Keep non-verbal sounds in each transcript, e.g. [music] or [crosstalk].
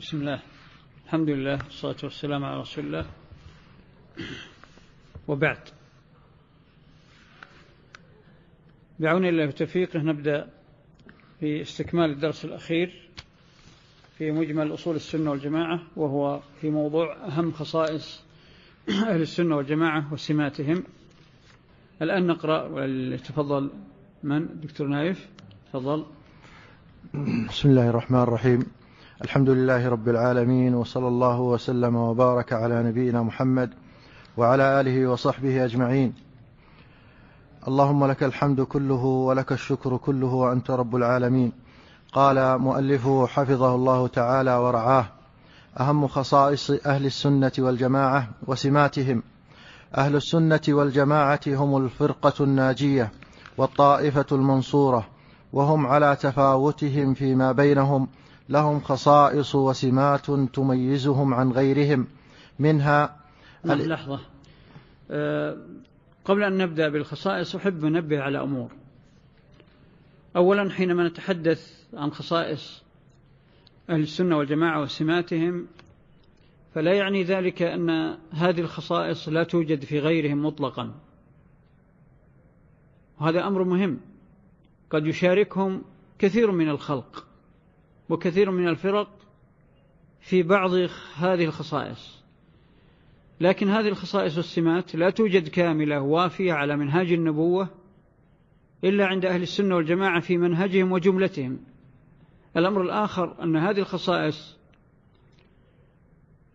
بسم الله الحمد لله والصلاة والسلام على رسول الله وبعد بعون الله وتوفيقه نبدأ في استكمال الدرس الأخير في مجمل أصول السنة والجماعة وهو في موضوع أهم خصائص أهل السنة والجماعة وسماتهم الآن نقرأ ولتفضل من دكتور نايف تفضل بسم الله الرحمن الرحيم الحمد لله رب العالمين وصلى الله وسلم وبارك على نبينا محمد وعلى آله وصحبه أجمعين. اللهم لك الحمد كله ولك الشكر كله وأنت رب العالمين. قال مؤلفه حفظه الله تعالى ورعاه أهم خصائص أهل السنة والجماعة وسماتهم. أهل السنة والجماعة هم الفرقة الناجية والطائفة المنصورة وهم على تفاوتهم فيما بينهم لهم خصائص وسمات تميزهم عن غيرهم. منها نعم لحظة. أه قبل أن نبدأ بالخصائص أحب ننبه على أمور. أولا حينما نتحدث عن خصائص أهل السنة والجماعة وسماتهم فلا يعني ذلك أن هذه الخصائص لا توجد في غيرهم مطلقا. وهذا أمر مهم. قد يشاركهم كثير من الخلق. وكثير من الفرق في بعض هذه الخصائص. لكن هذه الخصائص والسمات لا توجد كاملة وافية على منهاج النبوة إلا عند أهل السنة والجماعة في منهجهم وجملتهم. الأمر الآخر أن هذه الخصائص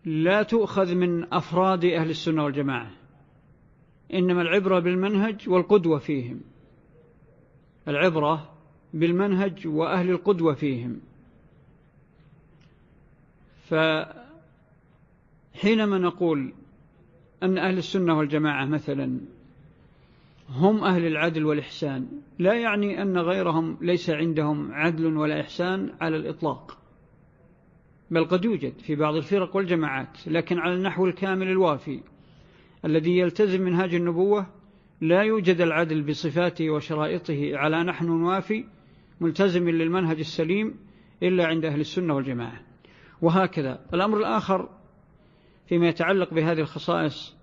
لا تؤخذ من أفراد أهل السنة والجماعة إنما العبرة بالمنهج والقدوة فيهم. العبرة بالمنهج وأهل القدوة فيهم. فحينما نقول أن أهل السنة والجماعة مثلا هم أهل العدل والإحسان لا يعني أن غيرهم ليس عندهم عدل ولا إحسان على الإطلاق. بل قد يوجد في بعض الفرق والجماعات لكن على النحو الكامل الوافي الذي يلتزم منهاج النبوة لا يوجد العدل بصفاته وشرائطه على نحن وافي ملتزم للمنهج السليم إلا عند أهل السنة والجماعة. وهكذا. الأمر الآخر فيما يتعلق بهذه الخصائص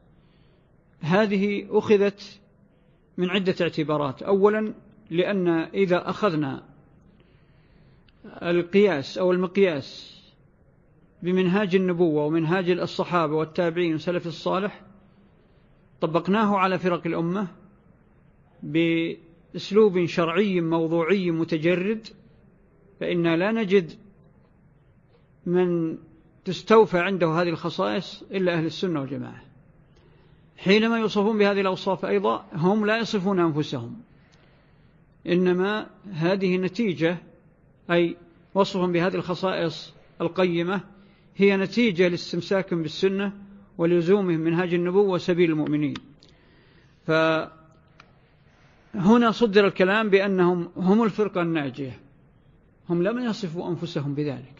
هذه أخذت من عدة اعتبارات. أولا لأن إذا أخذنا القياس أو المقياس بمنهاج النبوة ومنهاج الصحابة والتابعين وسلف الصالح طبقناه على فرق الأمة بأسلوب شرعي موضوعي متجرد فإنا لا نجد من تستوفى عنده هذه الخصائص إلا أهل السنة والجماعة. حينما يوصفون بهذه الأوصاف أيضا هم لا يصفون أنفسهم. إنما هذه نتيجة أي وصفهم بهذه الخصائص القيمة هي نتيجة لاستمساكهم بالسنة ولزومهم منهاج النبوة وسبيل المؤمنين. فهنا صدر الكلام بأنهم هم الفرقة الناجية. هم لم يصفوا أنفسهم بذلك.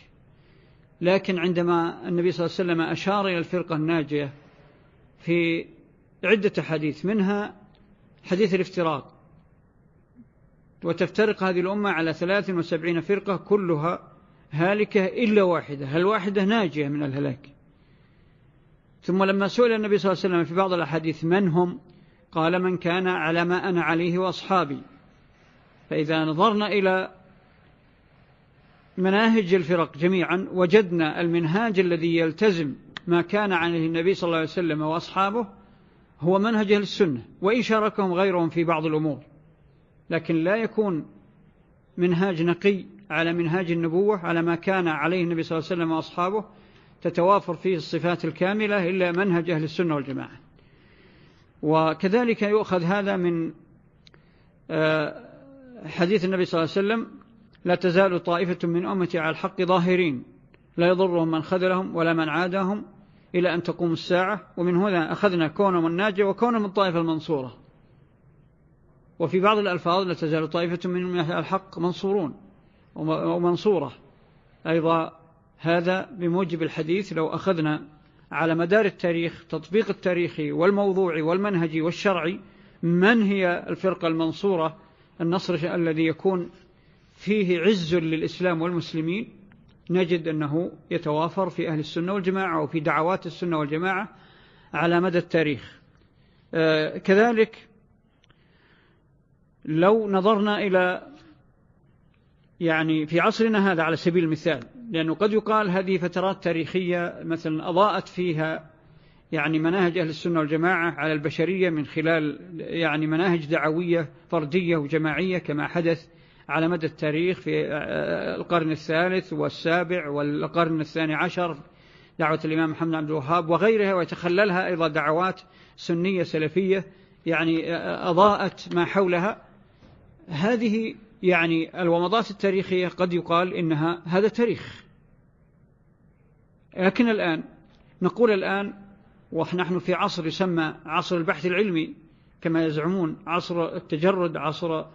لكن عندما النبي صلى الله عليه وسلم أشار إلى الفرقة الناجية في عدة حديث منها حديث الافتراق. وتفترق هذه الأمة على 73 فرقة كلها هالكة إلا واحدة. هل واحدة ناجية من الهلاك؟ ثم لما سئل النبي صلى الله عليه وسلم في بعض الأحاديث من هم قال من كان على ما أنا عليه وأصحابي. فإذا نظرنا إلى مناهج الفرق جميعا. وجدنا المنهاج الذي يلتزم ما كان عليه النبي صلى الله عليه وسلم وأصحابه هو منهج أهل السنة وإن شاركهم غيرهم في بعض الأمور. لكن لا يكون منهاج نقي على منهاج النبوة على ما كان عليه النبي صلى الله عليه وسلم وأصحابه تتوافر فيه الصفات الكاملة إلا منهج أهل السنة والجماعة. وكذلك يؤخذ هذا من آه، حديث النبي صلى الله عليه وسلم لا تزال طائفة من أمتي على الحق ظاهرين. لا يضرهم من خذلهم ولا من عادهم إلى أن تقوم الساعة ومن هنا أخذنا كونهم الناجي وكونهم الطائفة المنصورة وفي بعض الألفاظ لا تزال طائفة من الحق منصورون ومنصورة. أيضا هذا بموجب الحديث لو أخذنا على مدار التاريخ تطبيق التاريخي والموضوعي والمنهجي والشرعي من هي الفرقة المنصورة؟ النصر الذي يكون فيه عز للإسلام والمسلمين نجد أنه يتوافر في أهل السنة والجماعة وفي دعوات السنة والجماعة على مدى التاريخ. آه، كذلك لو نظرنا إلى يعني في عصرنا هذا على سبيل المثال لأنه قد يقال هذه فترات تاريخية مثلا أضاءت فيها يعني مناهج أهل السنة والجماعة على البشرية من خلال يعني مناهج دعوية فردية وجماعية كما حدث على مدى التاريخ في القرن الثالث والسابع والقرن الثاني عشر دعوة الإمام محمد عبد الوهاب وغيرها ويتخللها أيضا دعوات سنية سلفية يعني أضاءت ما حولها. هذه يعني الومضات التاريخية قد يقال إنها هذا تاريخ. لكن الآن نقول الآن ونحن في عصر يسمى عصر البحث العلمي كما يزعمون عصر التجرد عصر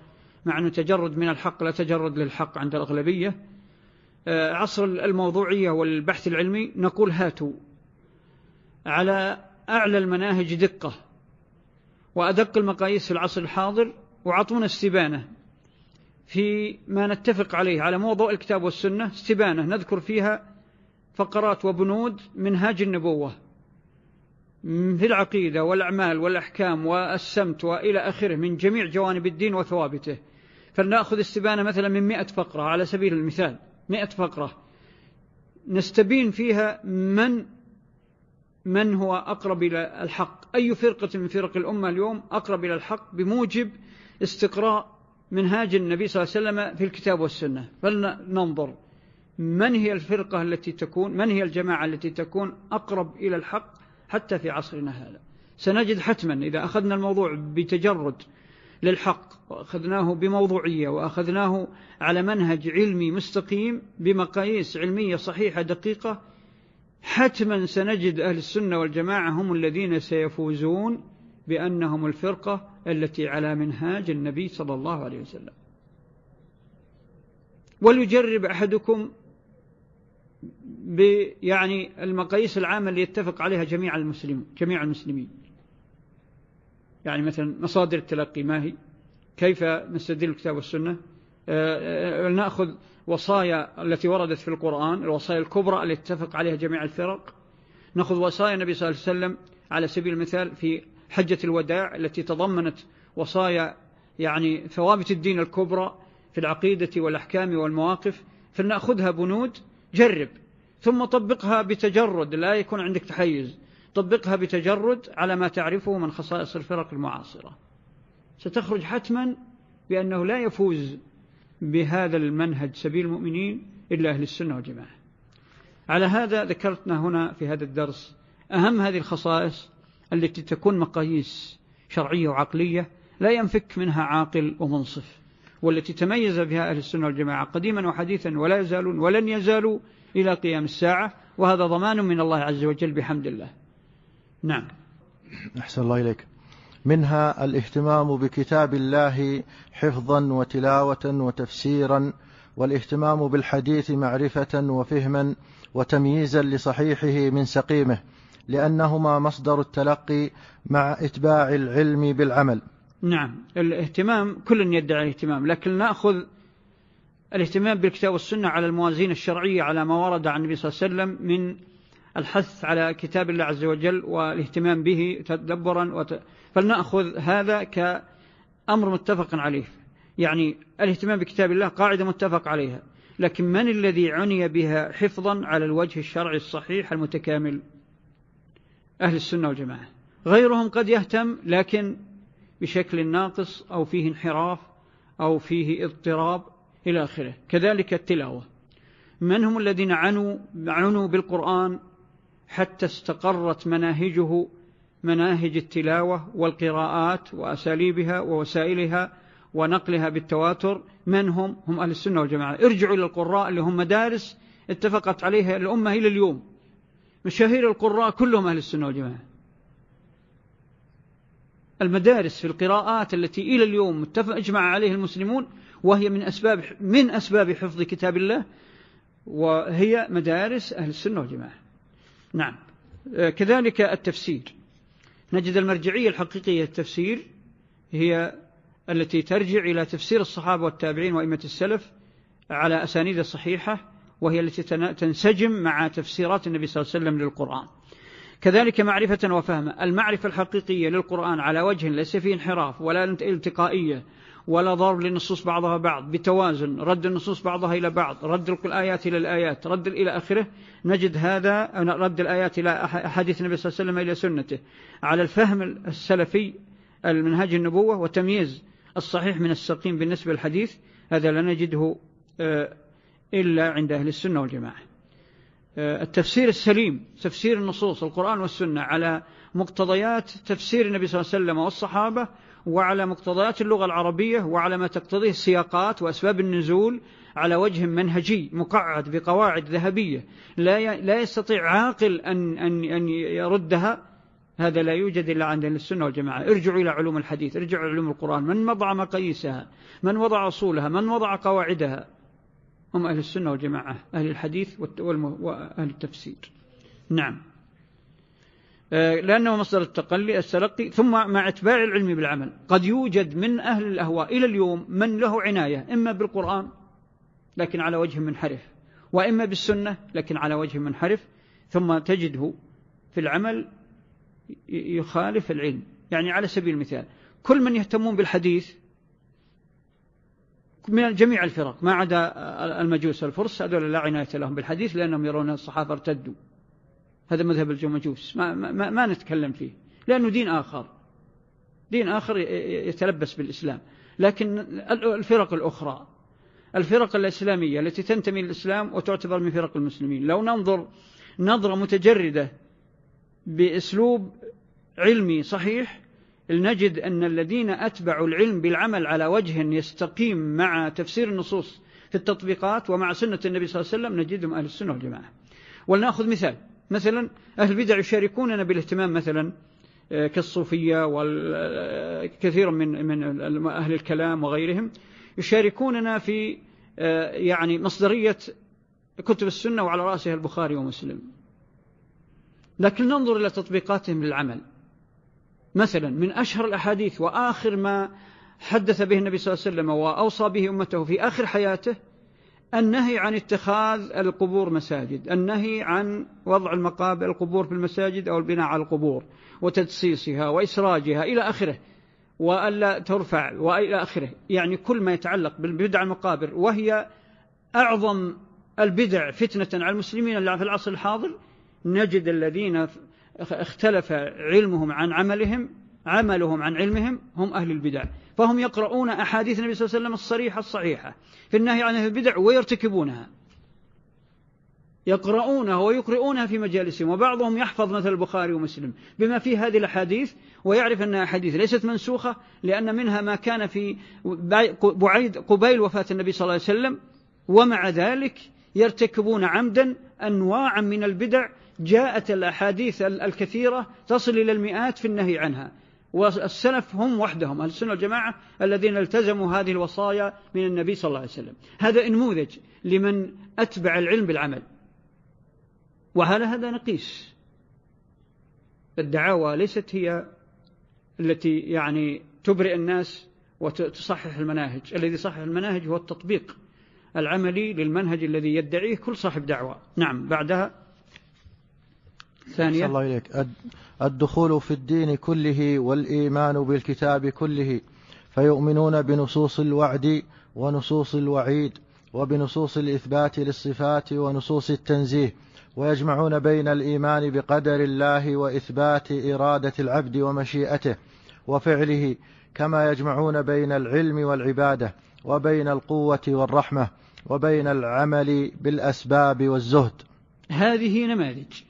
مع تجرد من الحق لا تجرد للحق عند الأغلبية. آه، عصر الموضوعية والبحث العلمي نقول هاتوا. على أعلى المناهج دقة. وأدق المقاييس في العصر الحاضر وعطونا استبانة. في ما نتفق عليه على موضوع الكتاب والسنة استبانة. نذكر فيها فقرات وبنود منهاج النبوة. في العقيدة والأعمال والأحكام والسمت وإلى آخره من جميع جوانب الدين وثوابته. فلنأخذ استبانة مثلا من مئة فقرة على سبيل المثال مئة فقرة. نستبين فيها من من هو أقرب إلى الحق؟ أي فرقة من فرق الأمة اليوم أقرب إلى الحق بموجب استقراء منهاج النبي صلى الله عليه وسلم في الكتاب والسنة؟ فلننظر من هي الفرقة التي تكون من هي الجماعة التي تكون أقرب إلى الحق حتى في عصرنا هذا. سنجد حتما إذا أخذنا الموضوع بتجرد للحق وأخذناه بموضوعية وأخذناه على منهج علمي مستقيم بمقاييس علمية صحيحة دقيقة. حتما سنجد أهل السنة والجماعة هم الذين سيفوزون بأنهم الفرقة التي على منهاج النبي صلى الله عليه وسلم. وليجرب أحدكم يعني المقاييس العامة اللي يتفق عليها جميع المسلمين جميع المسلمين. يعني مثلا مصادر التلقي ما هي؟ كيف نستدل الكتاب والسنة؟ آه، آه، نأخذ وصايا التي وردت في القرآن الوصايا الكبرى التي اتفق عليها جميع الفرق. نأخذ وصايا النبي صلى الله عليه وسلم على سبيل المثال في حجة الوداع التي تضمنت وصايا يعني ثوابت الدين الكبرى في العقيدة والأحكام والمواقف. فلنأخذها بنود جرب ثم طبقها بتجرد لا يكون عندك تحيز. طبقها بتجرد على ما تعرفه من خصائص الفرق المعاصرة. ستخرج حتما بأنه لا يفوز بهذا المنهج سبيل المؤمنين إلا أهل السنة والجماعة. على هذا ذكرتنا هنا في هذا الدرس أهم هذه الخصائص التي تكون مقاييس شرعية وعقلية لا ينفك منها عاقل ومنصف والتي تميز بها أهل السنة والجماعة قديما وحديثا ولا يزالون ولن يزالوا إلى قيام الساعة وهذا ضمان من الله عز وجل بحمد الله. نعم. أحسن الله إليك. منها الاهتمام بكتاب الله حفظا وتلاوة وتفسيرا والاهتمام بالحديث معرفة وفهما وتمييزا لصحيحه من سقيمه لأنهما مصدر التلقي مع إتباع العلم بالعمل. نعم. الاهتمام كل يدعي الاهتمام لكن نأخذ الاهتمام بالكتاب والسنة على الموازين الشرعية على ما ورد عن النبي صلى الله عليه وسلم من الحث على كتاب الله عز وجل والاهتمام به تدبرا وت... فلنأخذ هذا كأمر متفق عليه. يعني الاهتمام بكتاب الله قاعدة متفق عليها. لكن من الذي عني بها حفظا على الوجه الشرعي الصحيح المتكامل؟ أهل السنة والجماعة. غيرهم قد يهتم لكن بشكل ناقص أو فيه انحراف أو فيه اضطراب إلى آخره. كذلك التلاوة. من هم الذين عنوا, عنوا بالقرآن حتى استقرت مناهجه مناهج التلاوة والقراءات وأساليبها ووسائلها ونقلها بالتواتر. من هم؟ هم أهل السنة والجماعة. ارجعوا إلى القراء اللي هم مدارس اتفقت عليها الأمة إلى اليوم. مشاهير القراء كلهم أهل السنة والجماعة. المدارس في القراءات التي إلى اليوم متفق اجمع عليه المسلمون وهي من أسباب من أسباب حفظ كتاب الله وهي مدارس أهل السنة والجماعة. نعم. كذلك التفسير. نجد المرجعية الحقيقية التفسير هي التي ترجع إلى تفسير الصحابة والتابعين وإمة السلف على أسانيد صحيحة وهي التي تنسجم مع تفسيرات النبي صلى الله عليه وسلم للقرآن. كذلك معرفة وفهما المعرفة الحقيقية للقرآن على وجه ليس فيه انحراف ولا التقائية ولا ضرب للنصوص بعضها بعض بتوازن رد النصوص بعضها إلى بعض رد الآيات إلى الآيات رد إلى آخره. نجد هذا رد الآيات إلى أحاديث النبي صلى الله عليه وسلم إلى سنته. على الفهم السلفي المنهاج النبوة وتمييز الصحيح من السقيم بالنسبة للحديث هذا لا نجده آه، إلا عند أهل السنة والجماعة. آه، التفسير السليم تفسير النصوص القرآن والسنة على مقتضيات تفسير النبي صلى الله عليه وسلم والصحابة وعلى مقتضيات اللغة العربية وعلى ما تقتضيه السياقات وأسباب النزول على وجه منهجي مقعد بقواعد ذهبية. لا لا يستطيع عاقل أن أن أن يردها. هذا لا يوجد إلا عند السنة والجماعة. ارجعوا إلى علوم الحديث ارجعوا إلى علوم القرآن. من وضع مقاييسها؟ من وضع أصولها؟ من وضع قواعدها؟ هم أهل السنة والجماعة أهل الحديث وأهل التفسير. نعم. لأنه مصدر التقلي التلقي ثم مع اتباع العلم بالعمل. قد يوجد من أهل الأهواء إلى اليوم من له عناية إما بالقرآن لكن على وجه منحرف وإما بالسنة لكن على وجه منحرف ثم تجده في العمل يخالف العلم. يعني على سبيل المثال كل من يهتمون بالحديث من جميع الفرق ما عدا المجوس الفرس هذول لا عناية لهم بالحديث لأنهم يرون الصحابة ارتدوا. هذا مذهب المجوس ما, ما, ما نتكلم فيه. لأنه دين آخر. دين آخر يتلبس بالإسلام. لكن الفرق الأخرى. الفرق الإسلامية التي تنتمي للإسلام وتعتبر من فرق المسلمين. لو ننظر نظرة متجردة بأسلوب علمي صحيح نجد أن الذين أتبعوا العلم بالعمل على وجه يستقيم مع تفسير النصوص في التطبيقات ومع سنة النبي صلى الله عليه وسلم نجدهم أهل السنة والجماعة. ولنأخذ مثال. مثلا أهل البدع يشاركوننا بالاهتمام مثلا آه، كالصوفية وكثير من من أهل الكلام وغيرهم يشاركوننا في آه، يعني مصدرية كتب السنة وعلى رأسها البخاري ومسلم. لكن ننظر إلى تطبيقاتهم للعمل. مثلا من أشهر الأحاديث وآخر ما حدث به النبي صلى الله عليه وسلم وأوصى به أمته في آخر حياته النهي عن اتخاذ القبور مساجد النهي عن وضع المقابر القبور في المساجد أو البناء على القبور وتدسيسها وإسراجها إلى آخره وألا ترفع وإلى آخره. يعني كل ما يتعلق بالبدع المقابر وهي أعظم البدع فتنة على المسلمين في العصر الحاضر نجد الذين اختلف علمهم عن عملهم عملهم عن علمهم هم أهل البدع. فهم يقرؤون أحاديث النبي صلى الله عليه وسلم الصريحة الصحيحة في النهي عن البدع ويرتكبونها. يقرؤونها ويقرؤونها في مجالسهم وبعضهم يحفظ مثل البخاري ومسلم بما في هذه الأحاديث ويعرف أنها أحاديث ليست منسوخة لأن منها ما كان في بعيد قبيل وفاة النبي صلى الله عليه وسلم ومع ذلك يرتكبون عمدا أنواعا من البدع جاءت الأحاديث الكثيرة تصل إلى المئات في النهي عنها. والسلف هم وحدهم أهل السنة والجماعة الذين التزموا هذه الوصايا من النبي صلى الله عليه وسلم. هذا نموذج لمن أتبع العلم بالعمل. وعلى هذا نقيس؟ الدعاوى ليست هي التي يعني تبرئ الناس وتصحح المناهج. الذي يصحح المناهج هو التطبيق العملي للمنهج الذي يدعيه كل صاحب دعوة. نعم بعدها ثانية. الله إليك. الدخول في الدين كله والإيمان بالكتاب كله. فيؤمنون بنصوص الوعد ونصوص الوعيد وبنصوص الإثبات للصفات ونصوص التنزيه. ويجمعون بين الإيمان بقدر الله وإثبات إرادة العبد ومشيئته وفعله كما يجمعون بين العلم والعبادة وبين القوة والرحمة وبين العمل بالأسباب والزهد. هذه نماذج.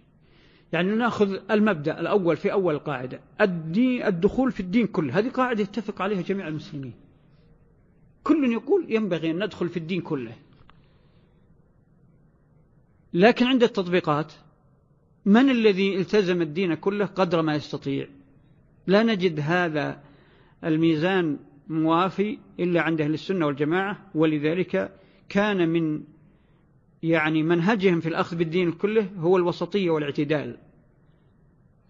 يعني ناخذ المبدأ الأول في أول القاعدة الدين الدخول في الدين كله. هذه قاعدة يتفق عليها جميع المسلمين. كل يقول ينبغي أن ندخل في الدين كله. لكن عند التطبيقات من الذي التزم الدين كله قدر ما يستطيع؟ لا نجد هذا الميزان موافي إلا عند أهل السنة والجماعة. ولذلك كان من يعني منهجهم في الأخذ بالدين كله هو الوسطية والاعتدال.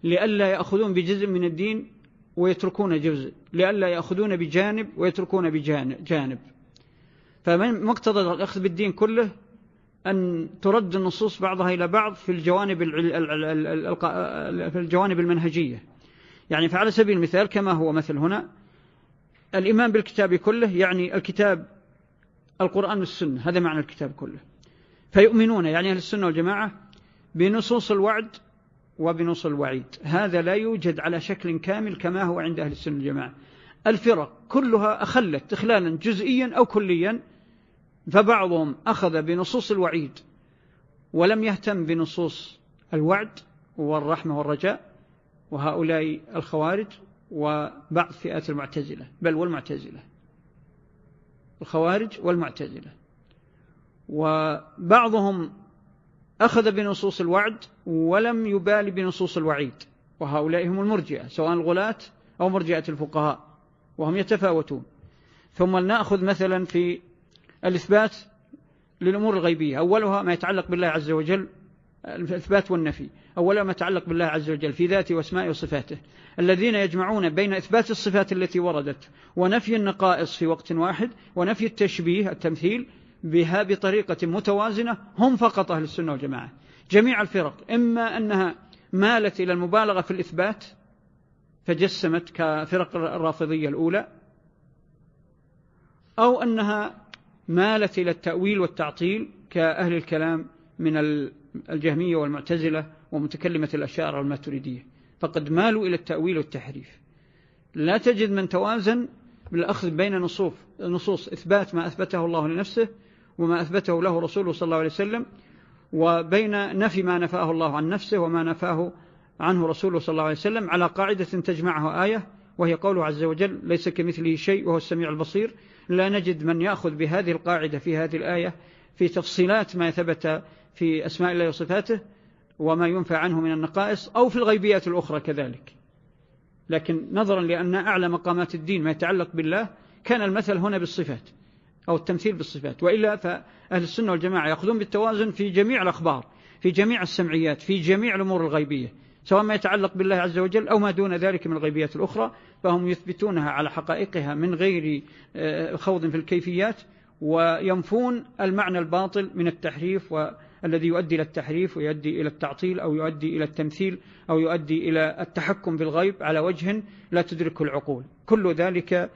لئلا يأخذون بجزء من الدين ويتركون جزء. لئلا يأخذون بجانب ويتركون بجانب فمن مقتضى الأخذ بالدين كله أن ترد النصوص بعضها إلى بعض في الجوانب في الجوانب المنهجية. يعني فعلى سبيل المثال كما هو مثل هنا الإيمان بالكتاب كله يعني الكتاب القرآن والسنة. هذا معنى الكتاب كله. فيؤمنون يعني أهل السنة والجماعة بنصوص الوعد وبنص الوعيد. هذا لا يوجد على شكل كامل كما هو عند أهل السنة والجماعة. الفرق كلها أخلت إخلالا جزئيا أو كليا فبعضهم أخذ بنصوص الوعيد ولم يهتم بنصوص الوعد والرحمة والرجاء وهؤلاء الخوارج وبعض فئات المعتزلة بل والمعتزلة. الخوارج والمعتزلة. وبعضهم أخذ بنصوص الوعد ولم يبالي بنصوص الوعيد وهؤلاء هم المرجئة سواء الغلاة أو مرجئة الفقهاء وهم يتفاوتون. ثم لنأخذ مثلا في الإثبات للأمور الغيبية. أولها ما يتعلق بالله عز وجل الإثبات والنفي. أولا ما يتعلق بالله عز وجل في ذاته وأسمائه وصفاته. الذين يجمعون بين إثبات الصفات التي وردت ونفي النقائص في وقت واحد ونفي التشبيه التمثيل بها بطريقة متوازنة هم فقط أهل السنة والجماعة. جميع الفرق إما أنها مالت إلى المبالغة في الإثبات فجسمت كفرق الرافضية الأولى أو أنها مالت إلى التأويل والتعطيل كأهل الكلام من الجهمية والمعتزلة ومتكلمة الأشاعرة والماتريدية. فقد مالوا إلى التأويل والتحريف. لا تجد من توازن بالأخذ بين نصوص, نصوص إثبات ما أثبته الله لنفسه وما أثبته له رسوله صلى الله عليه وسلم وبين نفي ما نفاه الله عن نفسه وما نفاه عنه رسوله صلى الله عليه وسلم على قاعدة تجمعه آية وهي قوله عز وجل ليس كمثله شيء وهو السميع البصير. لا نجد من يأخذ بهذه القاعدة في هذه الآية في تفصيلات ما ثبت في أسماء الله وصفاته وما ينفى عنه من النقائص أو في الغيبيات الأخرى كذلك. لكن نظرا لأن أعلى مقامات الدين ما يتعلق بالله كان المثل هنا بالصفات. أو التمثيل بالصفات. وإلا فأهل السنة والجماعة يأخذون بالتوازن في جميع الأخبار في جميع السمعيات في جميع الأمور الغيبية سواء ما يتعلق بالله عز وجل أو ما دون ذلك من الغيبيات الأخرى فهم يثبتونها على حقائقها من غير آه، خوض في الكيفيات وينفون المعنى الباطل من التحريف والذي يؤدي إلى التحريف ويؤدي إلى التعطيل أو يؤدي إلى التمثيل أو يؤدي إلى التحكم بالغيب على وجه لا تدركه العقول. كل ذلك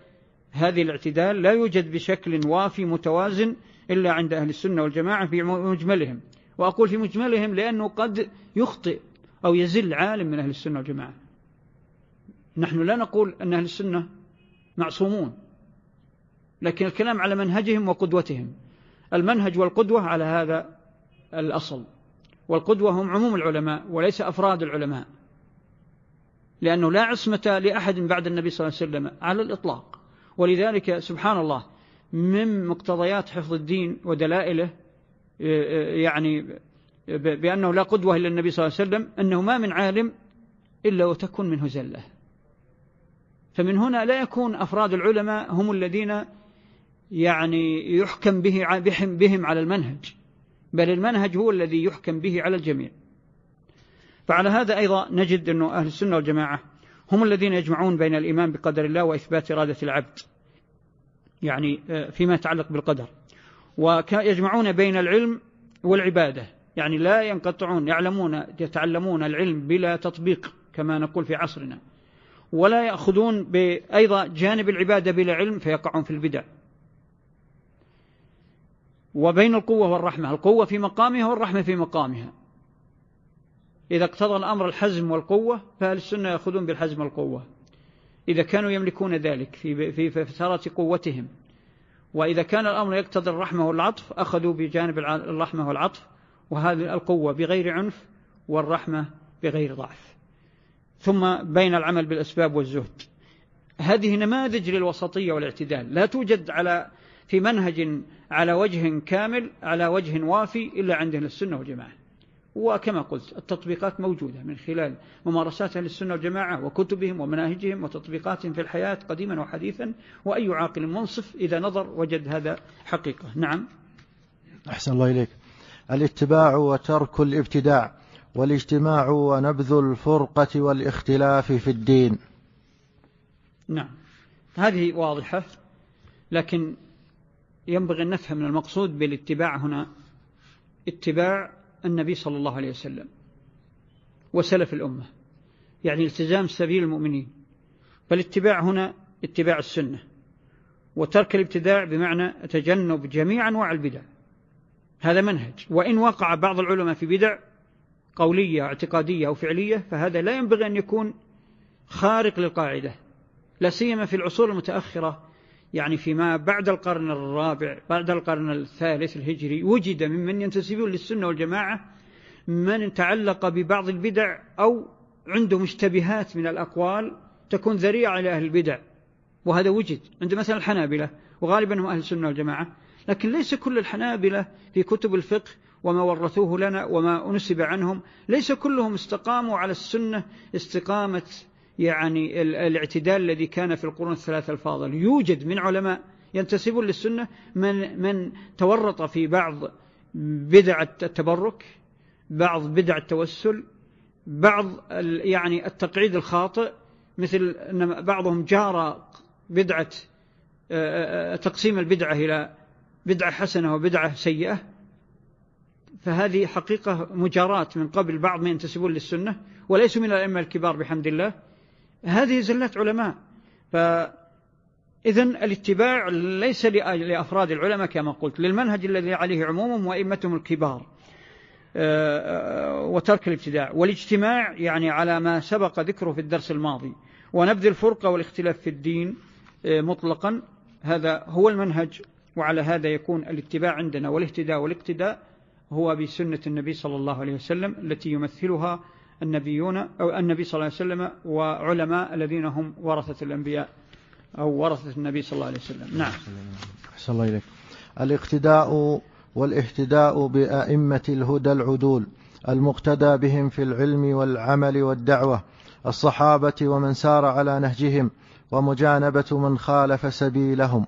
هذه الاعتدال لا يوجد بشكل وافي متوازن إلا عند أهل السنة والجماعة في مجملهم. وأقول في مجملهم لأنه قد يخطئ أو يزل عالم من أهل السنة والجماعة. نحن لا نقول أن أهل السنة معصومون لكن الكلام على منهجهم وقدوتهم. المنهج والقدوة على هذا الأصل. والقدوة هم عموم العلماء وليس أفراد العلماء لأنه لا عصمة لأحد بعد النبي صلى الله عليه وسلم على الإطلاق. ولذلك سبحان الله من مقتضيات حفظ الدين ودلائله يعني بأنه لا قدوة إلا النبي صلى الله عليه وسلم أنه ما من عالم إلا وتكون منه زلة. فمن هنا لا يكون أفراد العلماء هم الذين يعني يحكم به بهم على المنهج بل المنهج هو الذي يحكم به على الجميع. فعلى هذا أيضا نجد أن أهل السنة والجماعة هم الذين يجمعون بين الإيمان بقدر الله وإثبات إرادة العبد يعني آه، فيما يتعلق بالقدر. ويجمعون بين العلم والعبادة يعني لا ينقطعون يعلمون يتعلمون العلم بلا تطبيق كما نقول في عصرنا. ولا يأخذون أيضا جانب العبادة بلا علم فيقعون في البدع. وبين القوة والرحمة القوة في مقامها والرحمة في مقامها. إذا اقتضى الأمر الحزم والقوة فأهل السنة يأخذون بالحزم والقوة. إذا كانوا يملكون ذلك في في فترات قوتهم. وإذا كان الأمر يقتضي الرحمة والعطف أخذوا بجانب الرحمة والعطف. وهذه القوة بغير عنف والرحمة بغير ضعف. ثم بين العمل بالأسباب والزهد. هذه نماذج للوسطية والاعتدال. لا توجد على في منهج على وجه كامل على وجه وافي إلا عند السنة والجماعة. وكما قلت التطبيقات موجودة من خلال ممارسات أهل السنة والجماعة وكتبهم ومناهجهم وتطبيقاتهم في الحياة قديما وحديثا وأي عاقل منصف إذا نظر وجد هذا حقيقة. نعم. أحسن الله إليك. الاتباع وترك الابتداع والاجتماع ونبذ الفرقة والاختلاف في الدين. نعم. هذه واضحة لكن ينبغي أن نفهم المقصود بالاتباع هنا. اتباع النبي صلى الله عليه وسلم وسلف الأمة. يعني التزام سبيل المؤمنين. فالاتباع هنا اتباع السنة. وترك الابتداع بمعنى تجنب جميع أنواع البدع. هذا منهج. وإن وقع بعض العلماء في بدع قولية اعتقادية أو فعلية فهذا لا ينبغي أن يكون خارق للقاعدة. لا سيما في العصور المتأخرة يعني فيما بعد القرن الرابع بعد القرن الثالث الهجري وجد ممن ينتسبون للسنة والجماعة من تعلق ببعض البدع أو عنده مشتبهات من الأقوال تكون ذريعة لأهل البدع. وهذا وجد عند مثلا الحنابلة وغالبا هم أهل السنة والجماعة. لكن ليس كل الحنابلة في كتب الفقه وما ورثوه لنا وما أنسب عنهم ليس كلهم استقاموا على السنة استقامة يعني الاعتدال الذي كان في القرون الثلاثة الفاضل. يوجد من علماء ينتسبون للسنة من, من تورط في بعض بدع التبرك بعض بدع التوسل بعض يعني التقعيد الخاطئ مثل أن بعضهم جار بدعة تقسيم البدعة إلى بدعة حسنة وبدعة سيئة. فهذه حقيقة مجارات من قبل بعض من ينتسبون للسنة وليسوا من الأئمة الكبار بحمد الله. هذه زلات علماء. فإذا الاتباع ليس لأفراد العلماء كما قلت للمنهج الذي عليه عمومهم وأئمتهم الكبار آه، وترك الابتداع. والاجتماع يعني على ما سبق ذكره في الدرس الماضي ونبذ الفرقة والاختلاف في الدين آه، مطلقا. هذا هو المنهج وعلى هذا يكون الاتباع عندنا. والاهتداء والاقتداء هو بسنة النبي صلى الله عليه وسلم التي يمثلها النبيون أو النبي صلى الله عليه وسلم وعلماء الذين هم ورثة الأنبياء أو ورثة النبي صلى الله عليه وسلم. نعم. أحسن الله إليك. الاقتداء والاهتداء بأئمة الهدى العدول المقتدى بهم في العلم والعمل والدعوة الصحابة ومن سار على نهجهم ومجانبة من خالف سبيلهم.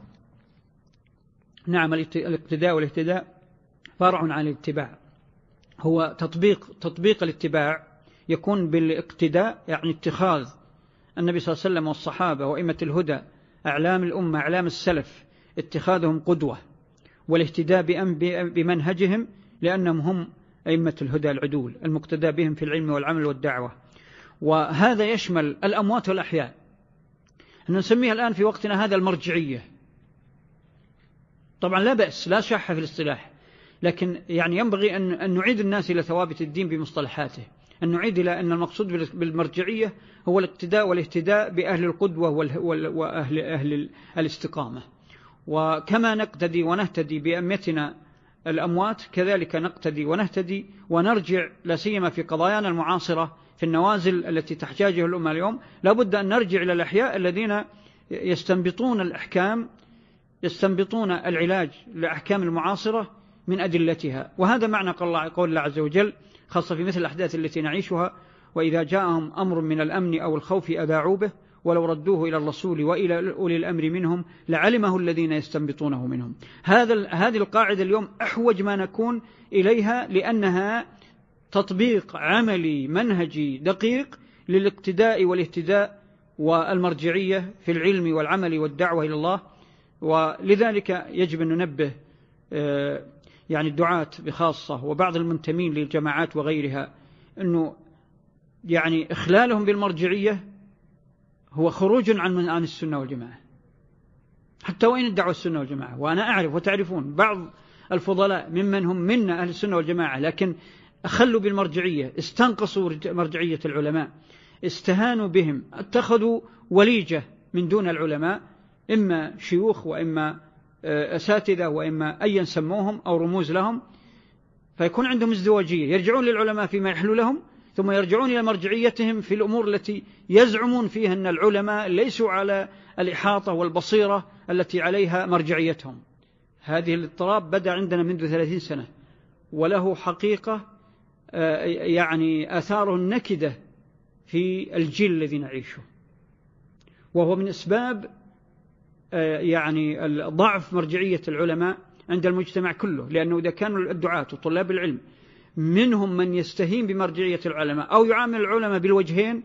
نعم الاقتداء والاهتداء فرع عن الاتباع. هو تطبيق تطبيق الاتباع يكون بالاقتداء يعني اتخاذ النبي صلى الله عليه وسلم والصحابة وإمة الهدى أعلام الأمة أعلام السلف اتخاذهم قدوة والاهتداء بمنهجهم لأنهم هم أئمة الهدى العدول المقتدى بهم في العلم والعمل والدعوة. وهذا يشمل الأموات والأحياء. نسميها الآن في وقتنا هذا المرجعية. طبعا لا بأس لا شح في الاصطلاح لكن يعني ينبغي أن نعيد الناس إلى ثوابت الدين بمصطلحاته. أن نعيد إلى أن المقصود بالمرجعية هو الاقتداء والاهتداء بأهل القدوة وأهل أهل الاستقامة. وكما نقتدي ونهتدي بأمتنا الأموات كذلك نقتدي ونهتدي ونرجع لا سيما في قضايانا المعاصرة في النوازل التي تحتاجها الأمة اليوم. لابد أن نرجع إلى الأحياء الذين يستنبطون الأحكام يستنبطون العلاج لأحكام المعاصرة من أدلتها. وهذا معنى قول الله عز وجل خاصة في مثل الأحداث التي نعيشها وإذا جاءهم أمر من الأمن أو الخوف أذاعوا به ولو ردوه إلى الرسول وإلى أولي الأمر منهم لعلمه الذين يستنبطونه منهم. هذا هذه القاعدة اليوم أحوج ما نكون إليها لأنها تطبيق عملي منهجي دقيق للاقتداء والاهتداء والمرجعية في العلم والعمل والدعوة إلى الله ولذلك يجب أن ننبه آه، يعني الدعاة بخاصة وبعض المنتمين للجماعات وغيرها أنه يعني إخلالهم بالمرجعية هو خروج عن عن السنة والجماعة. حتى وإن ادعوا السنة والجماعة وأنا أعرف وتعرفون بعض الفضلاء ممن هم منا أهل السنة والجماعة لكن أخلوا بالمرجعية استنقصوا مرجعية العلماء استهانوا بهم اتخذوا وليجة من دون العلماء إما شيوخ وإما أساتذة وإما أيا سموهم أو رموز لهم فيكون عندهم ازدواجية. يرجعون للعلماء فيما يحلو لهم ثم يرجعون إلى مرجعيتهم في الأمور التي يزعمون فيها أن العلماء ليسوا على الإحاطة والبصيرة التي عليها مرجعيتهم. هذه الاضطراب بدأ عندنا منذ ثلاثين سنة وله حقيقة آه، يعني آثاره النكدة في الجيل الذي نعيشه. وهو من أسباب آه، يعني ضعف مرجعية العلماء عند المجتمع كله لأنه إذا كانوا الدعاة وطلاب العلم منهم من يستهين بمرجعية العلماء أو يعامل العلماء بالوجهين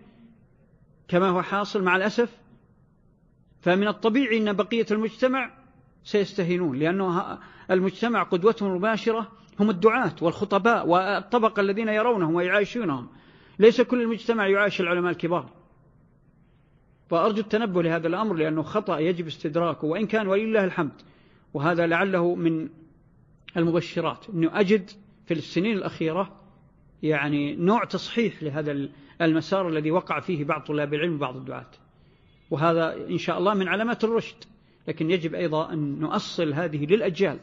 كما هو حاصل مع الأسف فمن الطبيعي أن بقية المجتمع سيستهينون لأنه المجتمع قدوتهم المباشرة هم الدعاة والخطباء والطبقة الذين يرونهم ويعايشونهم. ليس كل المجتمع يعايش العلماء الكبار. فأرجو التنبه لهذا الأمر لأنه خطأ يجب استدراكه وإن كان ولله الحمد. وهذا لعله من المبشرات أنه أجد في السنين الأخيرة يعني نوع تصحيح لهذا المسار الذي وقع فيه بعض طلاب العلم وبعض الدعاة. وهذا إن شاء الله من علامات الرشد. لكن يجب أيضا أن نؤصل هذه للأجيال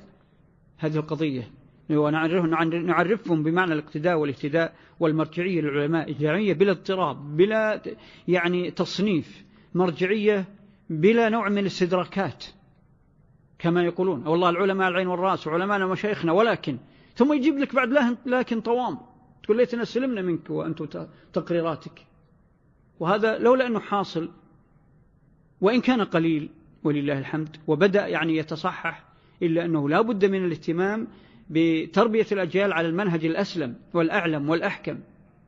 هذه القضية. ونعرفهم بمعنى الاقتداء والاهتداء والمرجعية للعلماء إجرامية بلا اضطراب بلا يعني تصنيف. مرجعية بلا نوع من الاستدراكات كما يقولون. والله العلماء العين والرأس وعلماءنا ومشايخنا ولكن ثم يجيب لك بعد لكن طوام. تقول ليتنا سلمنا منك وأنتم تقريراتك. وهذا لولا أنه حاصل وإن كان قليل ولله الحمد وبدأ يعني يتصحح إلا أنه لا بد من الاهتمام بتربية الأجيال على المنهج الأسلم والأعلم والأحكم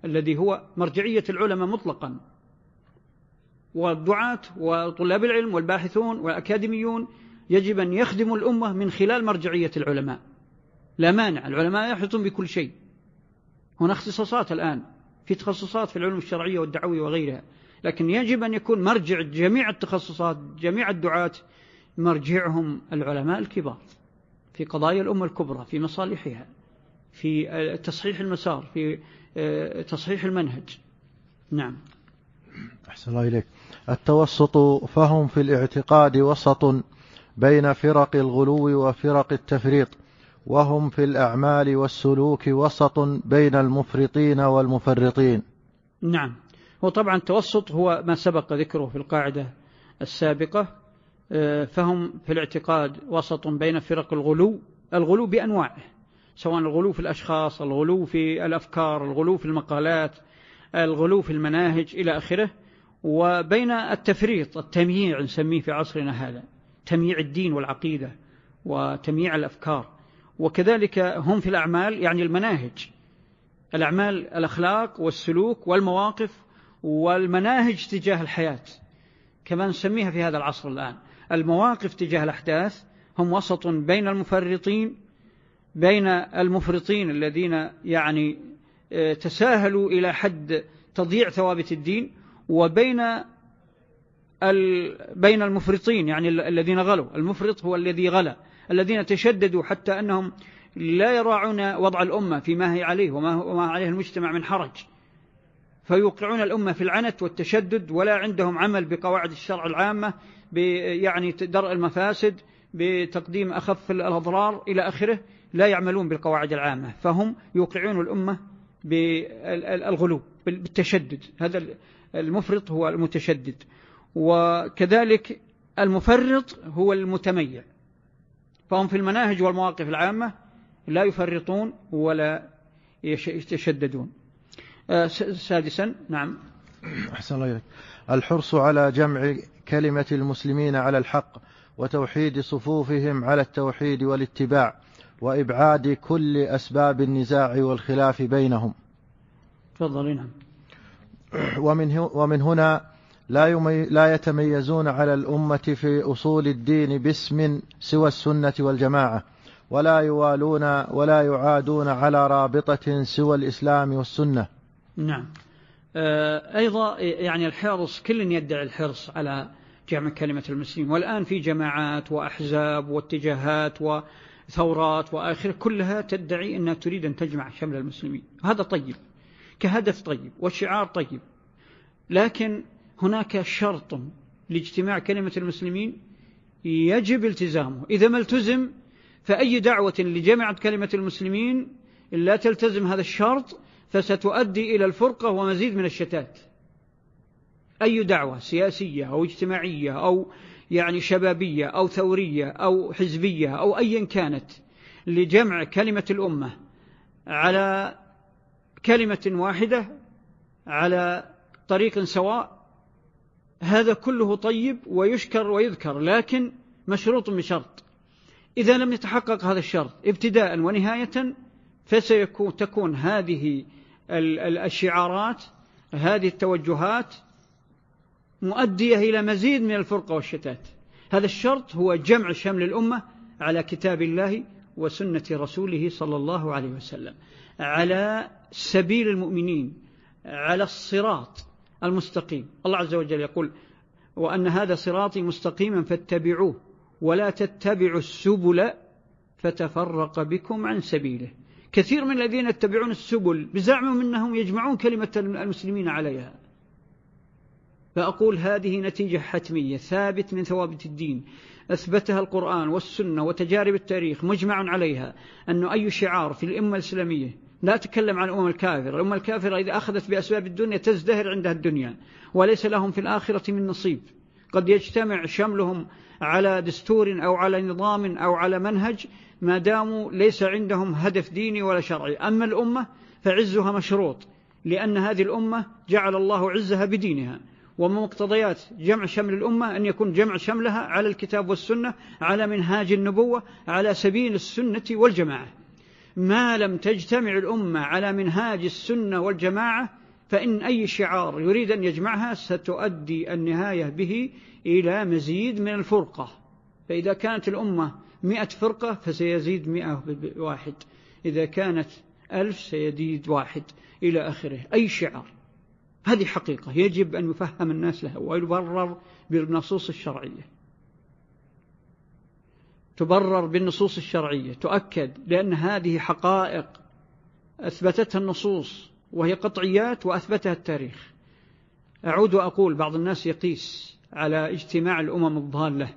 الذي هو مرجعية العلماء مطلقا. والدعاة وطلاب العلم والباحثون والأكاديميون يجب أن يخدموا الأمة من خلال مرجعية العلماء. لا مانع العلماء يحيطون بكل شيء. هنا اختصاصات الآن في تخصصات في العلوم الشرعية والدعوية وغيرها. لكن يجب أن يكون مرجع جميع التخصصات جميع الدعاة مرجعهم العلماء الكبار في قضايا الأمة الكبرى في مصالحها في تصحيح المسار في تصحيح المنهج. نعم. أحسن الله إليك. التوسط فهم في الاعتقاد وسط بين فرق الغلو وفرق التفريط وهم في الأعمال والسلوك وسط بين المفرطين والمفرطين. نعم. وطبعا التوسط هو ما سبق ذكره في القاعدة السابقة آه، فهم في الاعتقاد وسط بين فرق الغلو الغلو بأنواعه سواء الغلو في الأشخاص الغلو في الأفكار الغلو في المقالات الغلو في المناهج إلى آخره. وبين التفريط التمييع نسميه في عصرنا هذا تمييع الدين والعقيدة وتمييع الأفكار. وكذلك هم في الأعمال يعني المناهج. الأعمال الأخلاق والسلوك والمواقف والمناهج تجاه الحياة كما نسميها في هذا العصر الآن. المواقف تجاه الأحداث هم وسط بين المفرطين بين المفرطين الذين يعني آه، تساهلوا إلى حد تضييع ثوابت الدين وبين بين المفرطين يعني الذين غلوا. المفرط هو الذي غلا. الذين تشددوا حتى أنهم لا يراعون وضع الأمة فيما هي عليه وما عليه المجتمع من حرج. فيوقعون الأمة في العنت والتشدد ولا عندهم عمل بقواعد الشرع العامة يعني درء المفاسد بتقديم أخف الأضرار إلى آخره لا يعملون بالقواعد العامة. فهم يوقعون الأمة بالغلو بالتشدد. هذا المفرط هو المتشدد وكذلك المفرط هو المتميع. فهم في المناهج والمواقف العامة لا يفرطون ولا يتشددون. آه، سادسا نعم. أحسن الله إليك. الحرص على جمع كلمة المسلمين على الحق وتوحيد صفوفهم على التوحيد والاتباع وإبعاد كل أسباب النزاع والخلاف بينهم. تفضل نعم. [clears throat] ومن, ومن هنا لا, لا يتميزون على الأمة في أصول الدين باسم سوى السنة والجماعة ولا يوالون ولا يعادون على رابطة سوى الإسلام والسنة. نعم. آه، أيضا يعني الحرص كل يدعي الحرص على جمع كلمة المسلمين والآن في جماعات وأحزاب واتجاهات وثورات وآخر كلها تدعي أنها تريد أن تجمع شمل المسلمين. هذا طيب. كهدف طيب وشعار طيب. لكن هناك شرط لاجتماع كلمة المسلمين يجب التزامه. إذا ما التزم فأي دعوة لجمع كلمة المسلمين لا تلتزم هذا الشرط فستؤدي إلى الفرقة ومزيد من الشتات. أي دعوة سياسية أو اجتماعية أو يعني شبابية أو ثورية أو حزبية أو أيا كانت لجمع كلمة الأمة على كلمة واحدة على طريق سواء هذا كله طيب ويشكر ويذكر لكن مشروط بشرط إذا لم يتحقق هذا الشرط ابتداء ونهاية فسيكون تكون هذه الشعارات هذه التوجهات مؤدية إلى مزيد من الفرقة والشتات. هذا الشرط هو جمع شمل الأمة على كتاب الله وسنة رسوله صلى الله عليه وسلم على سبيل المؤمنين على الصراط المستقيم. الله عز وجل يقول وأن هذا صراطي مستقيما فاتبعوه ولا تتبعوا السبل فتفرق بكم عن سبيله. كثير من الذين يتبعون السبل بزعمهم أنهم يجمعون كلمة المسلمين عليها. فأقول هذه نتيجة حتمية ثابت من ثوابت الدين. أثبتها القرآن والسنة وتجارب التاريخ مجمع عليها أنه أي شعار في الأمة الإسلامية لا أتكلم عن الأمم الكافرة. الأمة الكافرة إذا أخذت بأسباب الدنيا تزدهر عندها الدنيا وليس لهم في الآخرة من نصيب. قد يجتمع شملهم على دستور أو على نظام أو على منهج ما داموا ليس عندهم هدف ديني ولا شرعي. أما الأمة فعزها مشروط لأن هذه الأمة جعل الله عزها بدينها. ومن مقتضيات جمع شمل الأمة أن يكون جمع شملها على الكتاب والسنة على منهاج النبوة على سبيل السنة والجماعة. ما لم تجتمع الأمة على منهاج السنة والجماعة فإن أي شعار يريد أن يجمعها ستؤدي النهاية به إلى مزيد من الفرقة. فإذا كانت الأمة مئة فرقة فسيزيد مئة واحد. إذا كانت ألف سيزيد واحد إلى آخره. أي شعار. هذه حقيقة. يجب أن يفهم الناس لها ويبرر بالنصوص الشرعية. تبرر بالنصوص الشرعية تؤكد لأن هذه حقائق أثبتتها النصوص وهي قطعيات وأثبتها التاريخ. أعود وأقول بعض الناس يقيس على اجتماع الأمم الضالة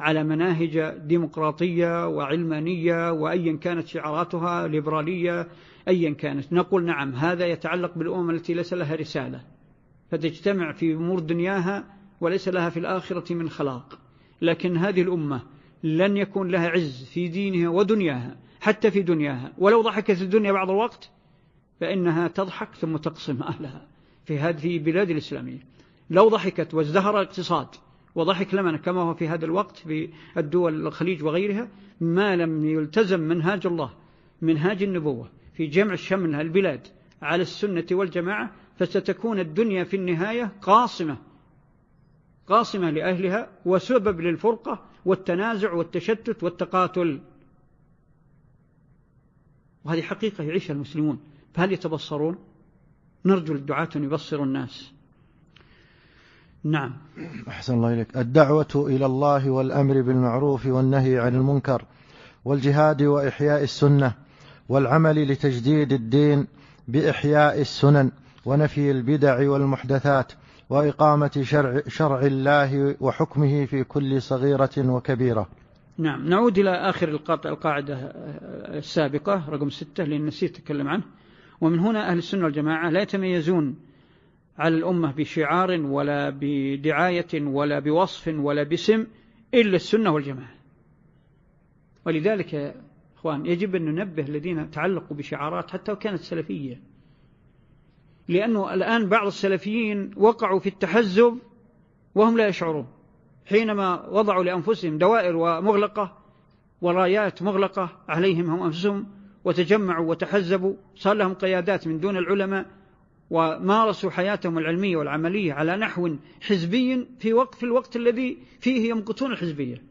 على مناهج ديمقراطية وعلمانية وأيا كانت شعاراتها ليبرالية أيا كانت. نقول نعم هذا يتعلق بالأمم التي ليس لها رسالة فتجتمع في أمور دنياها وليس لها في الآخرة من خلاق. لكن هذه الأمة لن يكون لها عز في دينها ودنياها حتى في دنياها. ولو ضحكت الدنيا بعض الوقت فإنها تضحك ثم تقسم أهلها في هذه البلاد الإسلامية. لو ضحكت وازدهر الاقتصاد وضحك لمن كما هو في هذا الوقت في الدول الخليج وغيرها ما لم يلتزم منهاج الله منهاج النبوة في جمع شمل البلاد على السنة والجماعة فستكون الدنيا في النهاية قاصمة قاصمة لأهلها وسبب للفرقة والتنازع والتشتت والتقاتل. وهذه حقيقة يعيشها المسلمون. فهل يتبصرون؟ نرجو الدعاة أن يبصروا الناس. نعم. أحسن الله إليك. الدعوة إلى الله والأمر بالمعروف والنهي عن المنكر والجهاد وإحياء السنة والعمل لتجديد الدين بإحياء السنن ونفي البدع والمحدثات وإقامة شرع, شرع الله وحكمه في كل صغيرة وكبيرة. نعم نعود إلى آخر القاعدة السابقة رقم ستة لأن نسيت أتكلم عنه. ومن هنا أهل السنة والجماعة لا يتميزون على الأمة بشعار ولا بدعاية ولا بوصف ولا باسم إلا السنة والجماعة. ولذلك يا أخوان يجب أن ننبه الذين تعلقوا بشعارات حتى وكانت سلفية. لأنه الآن بعض السلفيين وقعوا في التحزب وهم لا يشعرون. حينما وضعوا لأنفسهم دوائر ومغلقة ورايات مغلقة عليهم هم أنفسهم وتجمعوا وتحزبوا صار لهم قيادات من دون العلماء ومارسوا حياتهم العلمية والعملية على نحو حزبي في وقت في الوقت الذي فيه يمقتون الحزبية.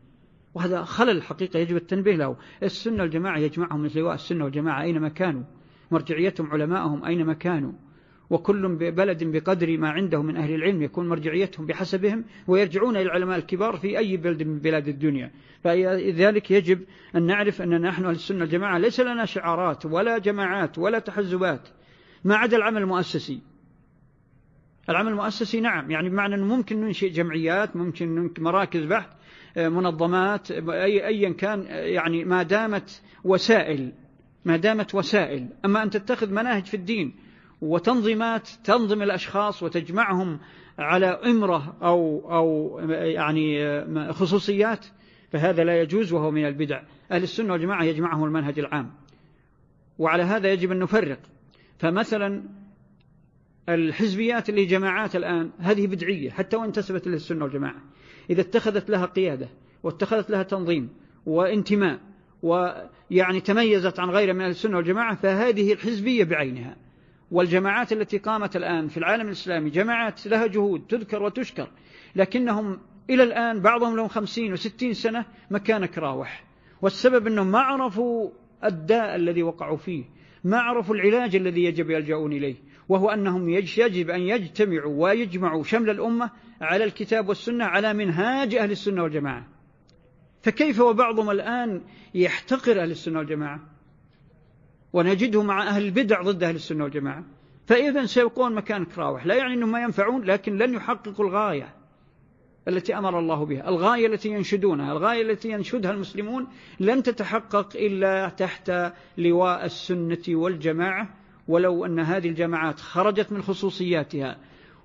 وهذا خلل الحقيقة يجب التنبيه له. السنة والجماعة يجمعهم من لواء السنة والجماعة أينما كانوا. مرجعيتهم علماءهم أينما كانوا. وكل بلد بقدر ما عنده من أهل العلم يكون مرجعيتهم بحسبهم ويرجعون إلى العلماء الكبار في أي بلد من بلاد الدنيا. فلذلك يجب أن نعرف أننا نحن أهل السنة الجماعة ليس لنا شعارات ولا جماعات ولا تحزبات. ما عدا العمل المؤسسي. العمل المؤسسي نعم يعني بمعنى أنه ممكن ننشئ جمعيات ممكن مراكز بحث منظمات أيا كان يعني ما دامت وسائل ما دامت وسائل. أما أن تتخذ مناهج في الدين وتنظيمات تنظم الأشخاص وتجمعهم على إمرة أو, أو يعني خصوصيات فهذا لا يجوز وهو من البدع. أهل السنة والجماعة يجمعهم المنهج العام. وعلى هذا يجب أن نفرق. فمثلا الحزبيات اللي جماعات الآن هذه بدعية حتى وإن انتسبت للسنة والجماعة. إذا اتخذت لها قيادة واتخذت لها تنظيم وانتماء ويعني تميزت عن غيرها من السنة والجماعة فهذه الحزبية بعينها. والجماعات التي قامت الآن في العالم الإسلامي جماعات لها جهود تذكر وتشكر لكنهم إلى الآن بعضهم لهم خمسين وستين سنة مكانك راوح. والسبب أنهم ما عرفوا الداء الذي وقعوا فيه ما عرفوا العلاج الذي يجب يلجؤون إليه وهو أنهم يجب أن يجتمعوا ويجمعوا شمل الأمة على الكتاب والسنة على منهاج أهل السنة والجماعة. فكيف وبعضهم الآن يحتقر أهل السنة والجماعة؟ ونجده مع أهل البدع ضد أهل السنة والجماعة. فإذا سيبقون مكان كراوح لا يعني أنهم ما ينفعون لكن لن يحققوا الغاية التي أمر الله بها. الغاية التي ينشدونها الغاية التي ينشدها المسلمون لن تتحقق إلا تحت لواء السنة والجماعة. ولو أن هذه الجماعات خرجت من خصوصياتها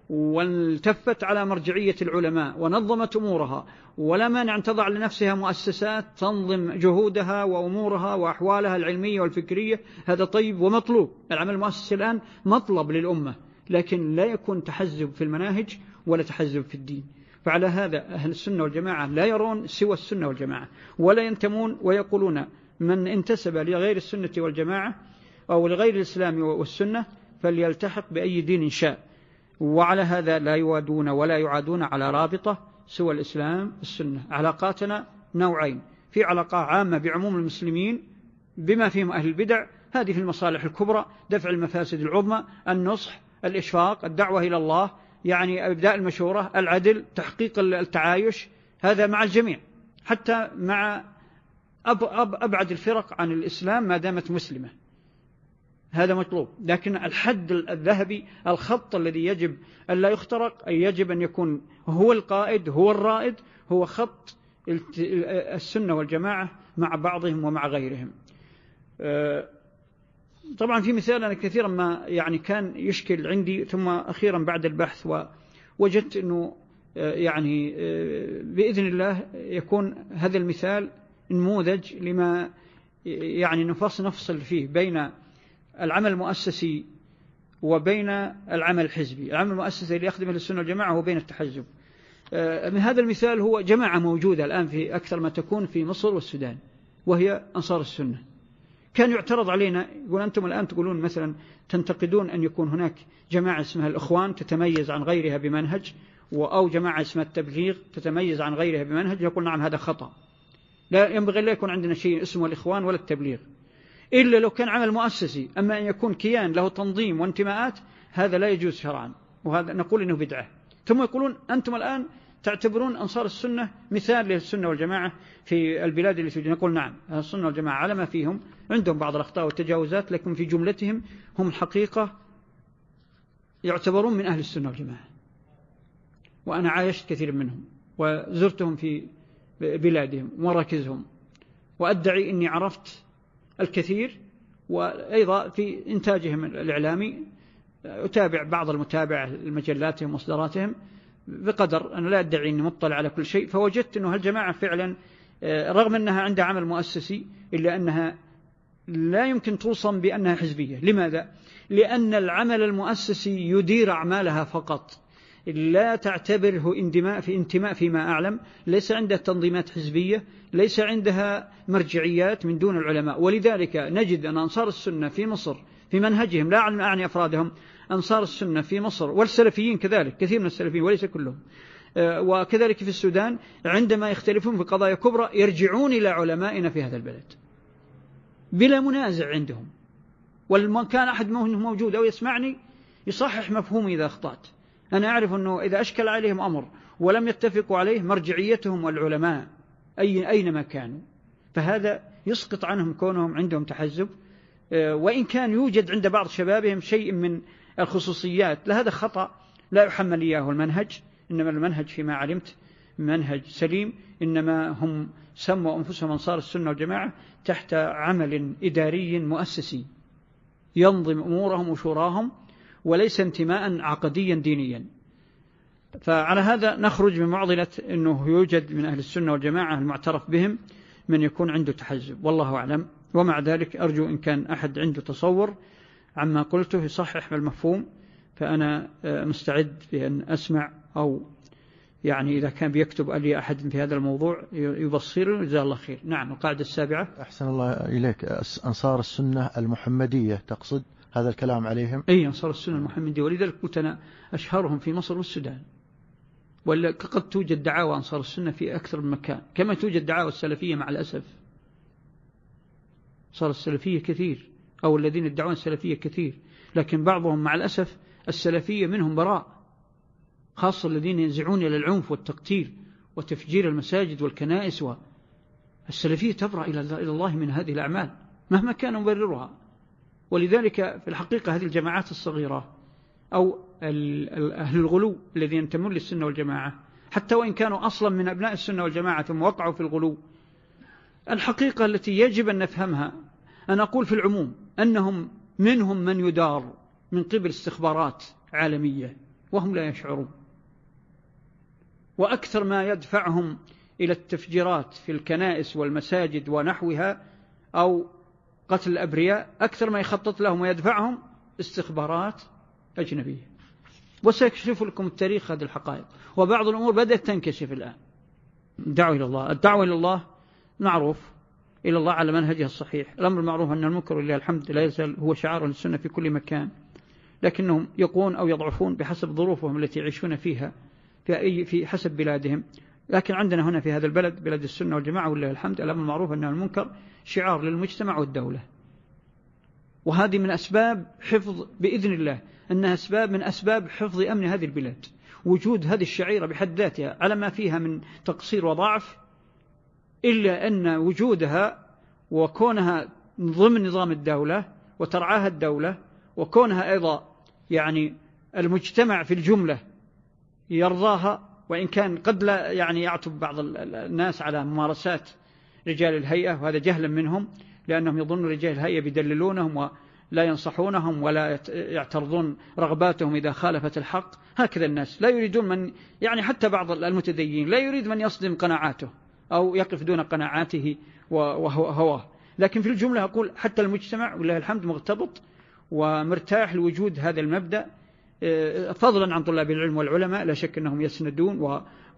والتفت على مرجعية العلماء ونظمت أمورها ولا مانع أن تضع لنفسها مؤسسات تنظم جهودها وأمورها وأحوالها العلمية والفكرية. هذا طيب ومطلوب. العمل المؤسسي الآن مطلب للأمة لكن لا يكون تحزب في المناهج ولا تحزب في الدين. فعلى هذا أهل السنة والجماعة لا يرون سوى السنة والجماعة ولا ينتمون ويقولون من انتسب لغير السنة والجماعة أو لغير الإسلام والسنة فليلتحق بأي دين شاء. وعلى هذا لا يوادون ولا يعادون على رابطة سوى الإسلام السنة. علاقاتنا نوعين. في علاقة عامة بعموم المسلمين بما فيهم أهل البدع. هذه في المصالح الكبرى دفع المفاسد العظمى النصح الإشفاق الدعوة إلى الله يعني إبداء المشورة العدل تحقيق التعايش. هذا مع الجميع. حتى مع أب أب أبعد الفرق عن الإسلام ما دامت مسلمة. هذا مطلوب. لكن الحد الذهبي الخط الذي يجب أن لا يخترق أي يجب أن يكون هو القائد هو الرائد هو خط السنة والجماعة مع بعضهم ومع غيرهم. أه، طبعا في مثال أنا كثيرا ما يعني كان يشكل عندي ثم أخيرا بعد البحث ووجدت أنه أه، يعني أه، بإذن الله يكون هذا المثال نموذج لما يعني نفصل نفصل فيه بين العمل المؤسسي وبين العمل الحزبي. العمل المؤسسي اللي يخدم السنة والجماعة هو بين التحزب. من هذا المثال هو جماعة موجودة الآن في أكثر ما تكون في مصر والسودان وهي أنصار السنة. كان يعترض علينا يقول أنتم الآن تقولون مثلا تنتقدون أن يكون هناك جماعة اسمها الأخوان تتميز عن غيرها بمنهج أو جماعة اسمها التبليغ تتميز عن غيرها بمنهج يقول نعم هذا خطأ. لا ينبغي لا يكون عندنا شيء اسمه الإخوان ولا التبليغ. إلا لو كان عمل مؤسسي أما أن يكون كيان له تنظيم وانتماءات هذا لا يجوز شرعا وهذا نقول إنه بدعة. ثم يقولون أنتم الآن تعتبرون أنصار السنة مثال للسنة والجماعة في البلاد اللي توجد نقول نعم السنة والجماعة على ما فيهم عندهم بعض الأخطاء والتجاوزات لكن في جملتهم هم الحقيقة يعتبرون من أهل السنة والجماعة. وأنا عايشت كثير منهم وزرتهم في بلادهم ومراكزهم وأدعي أني عرفت الكثير وأيضا في إنتاجهم الإعلامي أتابع بعض المتابعة لمجلاتهم ومصدراتهم بقدر أنا لا أدعي أني مطلع على كل شيء فوجدت أنه هالجماعة فعلا آه، رغم أنها عندها عمل مؤسسي إلا أنها لا يمكن توصم بأنها حزبية لماذا؟ لأن العمل المؤسسي يدير أعمالها فقط لا تعتبره انتماء في انتماء فيما أعلم ليس عندها تنظيمات حزبية ليس عندها مرجعيات من دون العلماء. ولذلك نجد أن أنصار السنة في مصر في منهجهم لا أعني أفرادهم أنصار السنة في مصر والسلفيين كذلك كثير من السلفيين وليس كلهم. آه، وكذلك في السودان عندما يختلفون في قضايا كبرى يرجعون إلى علمائنا في هذا البلد. بلا منازع عندهم. ولما كان أحد منهم موجود أو يسمعني يصحح مفهومي إذا أخطأت. أنا أعرف أنه إذا أشكل عليهم أمر ولم يتفقوا عليه مرجعيتهم والعلماء أي أينما كانوا. فهذا يسقط عنهم كونهم عندهم تحزب. آه، وإن كان يوجد عند بعض شبابهم شيء من الخصوصيات لهذا خطأ. لا يحمل إياه المنهج إنما المنهج فيما علمت منهج سليم. إنما هم سموا أنفسهم أنصار السنة والجماعة تحت عمل إداري مؤسسي. ينظم أمورهم وشوراهم وليس انتماء عقديا دينيا. فعلى هذا نخرج من معضلة أنه يوجد من أهل السنة والجماعة المعترف بهم من يكون عنده تحزب. والله أعلم. ومع ذلك أرجو إن كان أحد عنده تصور عما قلته يصحح المفهوم فأنا مستعد بأن أسمع أو يعني إذا كان بيكتب لي أحد في هذا الموضوع يبصر جزاه الله خير. نعم القاعدة السابعة. أحسن الله إليك. أنصار السنة المحمدية تقصد؟ هذا الكلام عليهم؟ أي أنصار السنة المحمدية. ولذلك قلت أنا أشهرهم في مصر والسودان. ولا قد توجد دعاوى أنصار السنة في أكثر من مكان. كما توجد دعاوى السلفية مع الأسف. صار السلفية كثير. أو الذين يدعون السلفية كثير. لكن بعضهم مع الأسف السلفية منهم براء. خاصة الذين ينزعون إلى العنف والتقتيل وتفجير المساجد والكنائس. السلفية تبرأ إلى الله من هذه الأعمال مهما كان مبررها. ولذلك في الحقيقة هذه الجماعات الصغيرة أو أهل الغلو الذين ينتمون للسنة والجماعة حتى وإن كانوا أصلا من أبناء السنة والجماعة ثم وقعوا في الغلو الحقيقة التي يجب أن نفهمها أنا أقول في العموم أنهم منهم من يدار من قبل استخبارات عالمية وهم لا يشعرون. وأكثر ما يدفعهم إلى التفجيرات في الكنائس والمساجد ونحوها أو قتل الأبرياء أكثر ما يخطط لهم ويدفعهم استخبارات أجنبية. وسيكشف لكم التاريخ هذه الحقائق. وبعض الأمور بدأت تنكشف الآن. دعوة إلى الله. الدعوة إلى الله معروف. إلى الله على منهجها الصحيح. الأمر المعروف أن المنكر لله الحمد لا يزال هو شعار للسنة في كل مكان. لكنهم يقون أو يضعفون بحسب ظروفهم التي يعيشون فيها في حسب بلادهم. لكن عندنا هنا في هذا البلد بلد السنة والجماعة ولله الحمد الأمر المعروف أن المنكر شعار للمجتمع والدولة. وهذه من أسباب حفظ بإذن الله أنها أسباب من أسباب حفظ أمن هذه البلاد. وجود هذه الشعيرة بحد ذاتها على ما فيها من تقصير وضعف إلا أن وجودها وكونها ضمن نظام الدولة وترعاها الدولة وكونها أيضا يعني المجتمع في الجملة يرضاها وإن كان قد لا يعني يعتب بعض الناس على ممارسات رجال الهيئة وهذا جهلا منهم لأنهم يظنون رجال الهيئة بيدللونهم ولا ينصحونهم ولا يعترضون رغباتهم إذا خالفت الحق. هكذا الناس لا يريدون من يعني حتى بعض المتدينين لا يريد من يصدم قناعاته أو يقف دون قناعاته وهواه لكن في الجملة أقول حتى المجتمع ولله الحمد مغتبط ومرتاح لوجود هذا المبدأ فضلا عن طلاب العلم والعلماء لا شك أنهم يسندون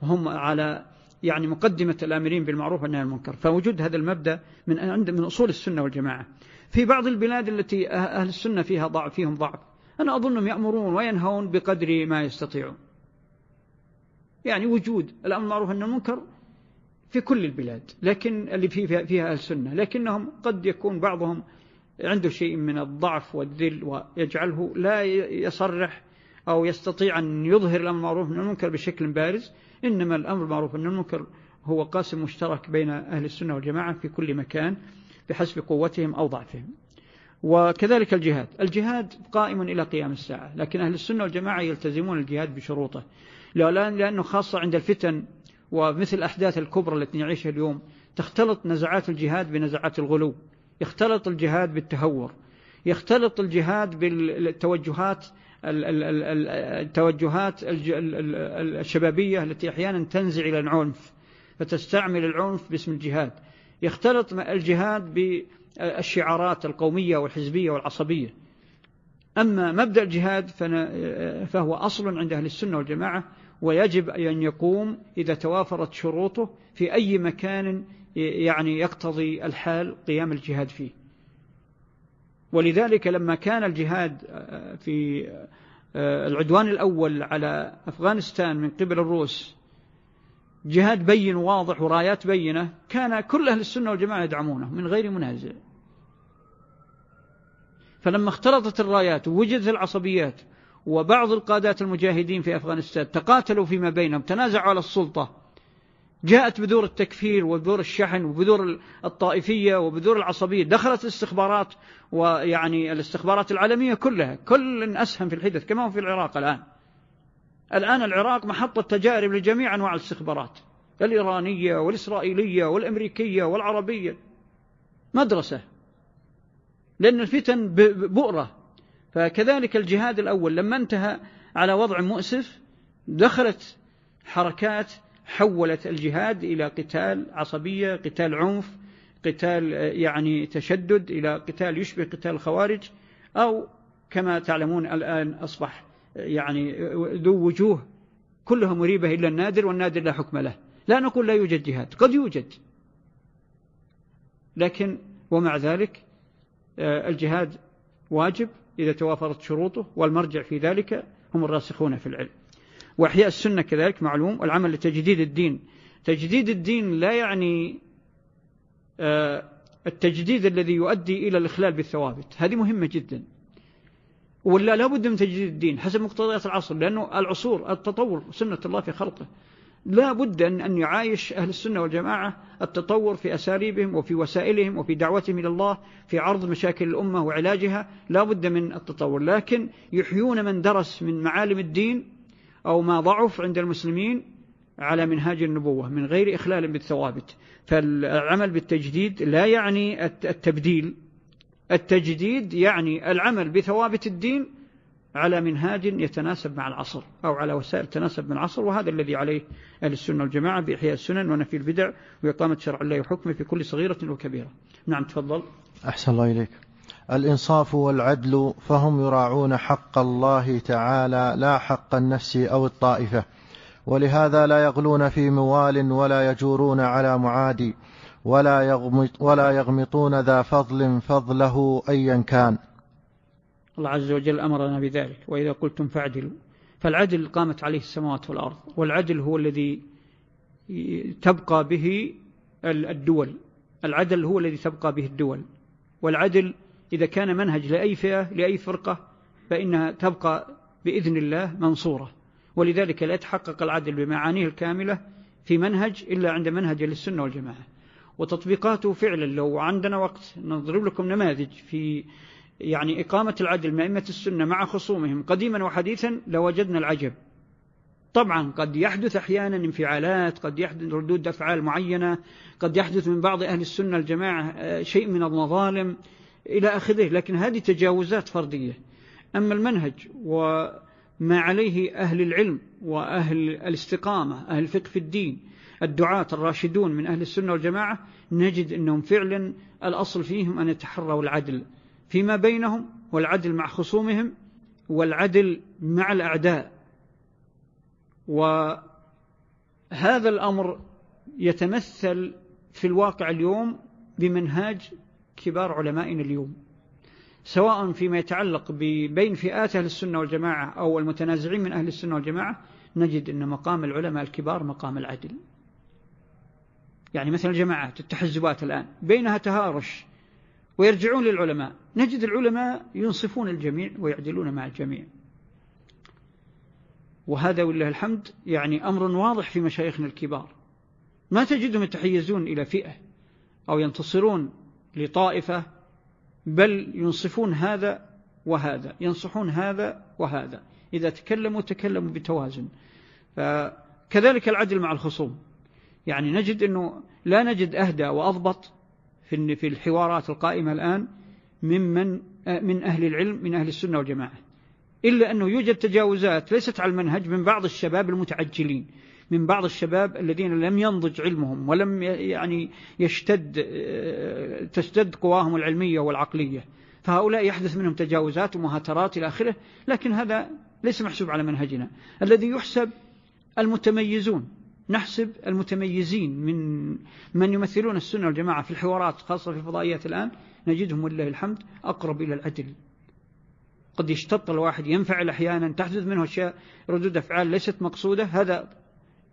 وهم على يعني مقدمة الآمرين بالمعروف والنهي عن المنكر. فوجود هذا المبدأ من عند من أصول السنة والجماعة. في بعض البلاد التي أه-، أهل السنة فيها ضعف فيهم ضعف أنا أظنهم يأمرون وينهون بقدر ما يستطيعون. يعني وجود الأمر المعروف أن المنكر في كل البلاد لكن اللي فيها, فيها أهل السنة لكنهم قد يكون بعضهم عنده شيء من الضعف والذل ويجعله لا يصرح أو يستطيع أن يظهر الأمر المعروف من المنكر بشكل بارز إنما الأمر المعروف من المنكر هو قاسم مشترك بين أهل السنة والجماعة في كل مكان بحسب قوتهم أو ضعفهم. وكذلك الجهاد. الجهاد قائم إلى قيام الساعة لكن أهل السنة والجماعة يلتزمون الجهاد بشروطه. لأنه خاصة عند الفتن ومثل الأحداث الكبرى التي نعيشها اليوم تختلط نزعات الجهاد بنزعات الغلو يختلط الجهاد بالتهور يختلط الجهاد بالتوجهات التوجهات الشبابية التي أحيانا تنزع إلى العنف فتستعمل العنف باسم الجهاد. يختلط الجهاد بالشعارات القومية والحزبية والعصبية. أما مبدأ الجهاد فهو أصل عند أهل السنة والجماعة ويجب أن يقوم إذا توافرت شروطه في أي مكان يعني يقتضي الحال قيام الجهاد فيه. ولذلك لما كان الجهاد آه، في آه، العدوان الأول على أفغانستان من قبل الروس جهاد بين واضح ورايات بينة كان كل أهل السنة والجماعة يدعمونه من غير منازع. فلما اختلطت الرايات ووجدت العصبيات وبعض القادات المجاهدين في أفغانستان تقاتلوا فيما بينهم تنازعوا على السلطة جاءت بذور التكفير وبذور الشحن وبذور الطائفية وبذور العصبية دخلت الاستخبارات ويعني الاستخبارات العالمية كلها كل أسهم في الحدث كما هو في العراق الآن. الآن العراق محطة تجارب لجميع أنواع الاستخبارات الإيرانية والإسرائيلية والأمريكية والعربية. مدرسة. لأن الفتن بؤرة. فكذلك الجهاد الأول لما انتهى على وضع مؤسف دخلت حركات حولت الجهاد إلى قتال عصبية قتال عنف قتال يعني تشدد إلى قتال يشبه قتال الخوارج أو كما تعلمون الآن أصبح يعني ذو وجوه كلها مريبة إلا النادر والنادر لا حكم له. لا نقول لا يوجد جهاد قد يوجد. لكن ومع ذلك آه، الجهاد واجب إذا توافرت شروطه والمرجع في ذلك هم الراسخون في العلم. وإحياء السنة كذلك معلوم والعمل لتجديد الدين. تجديد الدين لا يعني آه، التجديد الذي يؤدي إلى الإخلال بالثوابت. هذه مهمة جدا. ولا لابد من تجديد الدين حسب مقتضيات العصر لأنه العصور التطور سنة الله في خلقه. لا بد أن يعايش أهل السنة والجماعة التطور في أساليبهم وفي وسائلهم وفي دعوتهم إلى الله في عرض مشاكل الأمة وعلاجها. لا بد من التطور. لكن يحيون من درس من معالم الدين أو ما ضعف عند المسلمين على منهاج النبوة من غير إخلال بالثوابت. فالعمل بالتجديد لا يعني التبديل. التجديد يعني العمل بثوابت الدين على منهاج يتناسب مع العصر أو على وسائل تناسب مع العصر وهذا الذي عليه أهل السنة والجماعة بإحياء السنن ونفي البدع وإقامة شرع الله وحكمه في كل صغيرة وكبيرة. نعم تفضل. أحسن الله إليك. الإنصاف والعدل فهم يراعون حق الله تعالى لا حق النفس أو الطائفة. ولهذا لا يغلون في موال ولا يجورون على معادي ولا, يغمط ولا يغمطون ذا فضل فضله أيا كان. الله عز وجل أمرنا بذلك وإذا قلتم فاعدلوا. فالعدل قامت عليه السماوات والأرض والعدل هو الذي تبقى به الدول. العدل هو الذي تبقى به الدول. والعدل إذا كان منهج لأي فئة لأي فرقة فإنها تبقى بإذن الله منصورة. ولذلك لا يتحقق العدل بمعانيه الكاملة في منهج إلا عند منهج للسنة والجماعة. وتطبيقاته فعلا لو عندنا وقت نضرب لكم نماذج في يعني إقامة العدل من أئمة السنة مع خصومهم قديما وحديثا لوجدنا العجب. طبعا قد يحدث أحيانا انفعالات قد يحدث ردود أفعال معينة قد يحدث من بعض أهل السنة الجماعة آه، شيء من المظالم إلى آخره لكن هذه تجاوزات فردية. أما المنهج وما عليه أهل العلم وأهل الاستقامة أهل الفقه في الدين الدعاة الراشدون من أهل السنة والجماعة نجد أنهم فعلا الأصل فيهم أن يتحروا العدل فيما بينهم والعدل مع خصومهم والعدل مع الأعداء. وهذا الأمر يتمثل في الواقع اليوم بمنهاج كبار علمائنا اليوم سواء فيما يتعلق بين فئات أهل السنة والجماعة أو المتنازعين من أهل السنة والجماعة نجد أن مقام العلماء الكبار مقام العدل. يعني مثل الجماعات التحزبات الآن بينها تهارش ويرجعون للعلماء نجد العلماء ينصفون الجميع ويعدلون مع الجميع. وهذا ولله الحمد يعني أمر واضح في مشايخنا الكبار. ما تجدهم يتحيزون إلى فئة أو ينتصرون لطائفة بل ينصفون هذا وهذا ينصحون هذا وهذا. إذا تكلموا تكلموا بتوازن. فكذلك العدل مع الخصوم. يعني نجد أنه لا نجد أهدى وأضبط في الحوارات القائمة الآن ممن من أهل العلم من أهل السنة والجماعة. إلا أنه يوجد تجاوزات ليست على المنهج من بعض الشباب المتعجلين. من بعض الشباب الذين لم ينضج علمهم ولم يعني يشتد تشتد قواهم العلمية والعقلية. فهؤلاء يحدث منهم تجاوزات ومهاترات إلى آخره لكن هذا ليس محسوب على منهجنا. الذي يحسب المتميزون نحسب المتميزين من من يمثلون السنة والجماعة في الحوارات خاصة في الفضائيات الآن نجدهم ولله الحمد أقرب إلى العدل قد يشتط الواحد ينفعل أحيانا تحدث منه أشياء ردود أفعال ليست مقصودة هذا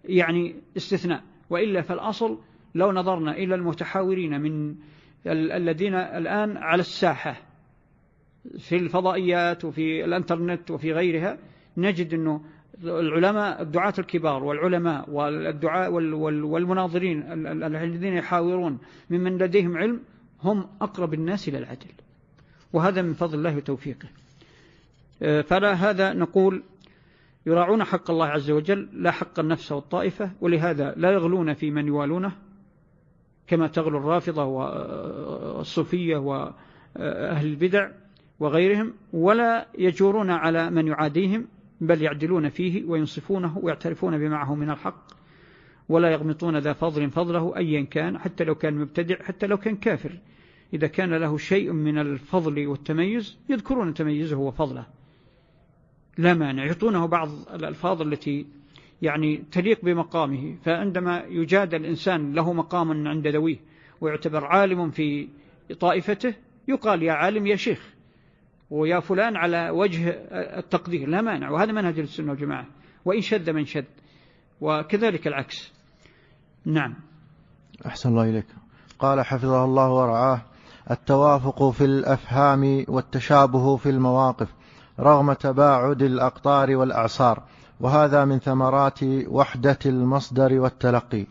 يعني استثناء. وإلا فالأصل لو نظرنا إلى المتحاورين من الذين الآن على الساحة في الفضائيات وفي الإنترنت وفي غيرها نجد أنه العلماء الدعاة الكبار والعلماء والدعاء والمناظرين الذين يحاورون ممن لديهم علم هم أقرب الناس إلى العدل. وهذا من فضل الله وتوفيقه. آه، فلا هذا نقول يراعون حق الله عز وجل لا حق النفس والطائفة ولهذا لا يغلون في من يوالونه كما تغلو الرافضة والصوفية وأهل البدع وغيرهم ولا يجورون على من يعاديهم بل يعدلون فيه وينصفونه ويعترفون بمعه من الحق ولا يغمطون ذا فضل فضله أيا كان حتى لو كان مبتدع حتى لو كان كافر. إذا كان له شيء من الفضل والتميز يذكرون تميزه وفضله. لا مانع. يعطونه بعض الألفاظ التي يعني تليق بمقامه. فعندما يجاد الإنسان له مقام عند ذويه ويعتبر عالم في طائفته يقال يا عالم يا شيخ ويا فلان على وجه التقدير. لا مانع. وهذا منهج السنة والجماعة. وإن شد من شد وكذلك العكس. نعم. أحسن الله إليك. قال حفظه الله ورعاه التوافق في الأفهام والتشابه في المواقف. رغم تباعد الأقطار والأعصار وهذا من ثمرات وحدة المصدر والتلقي.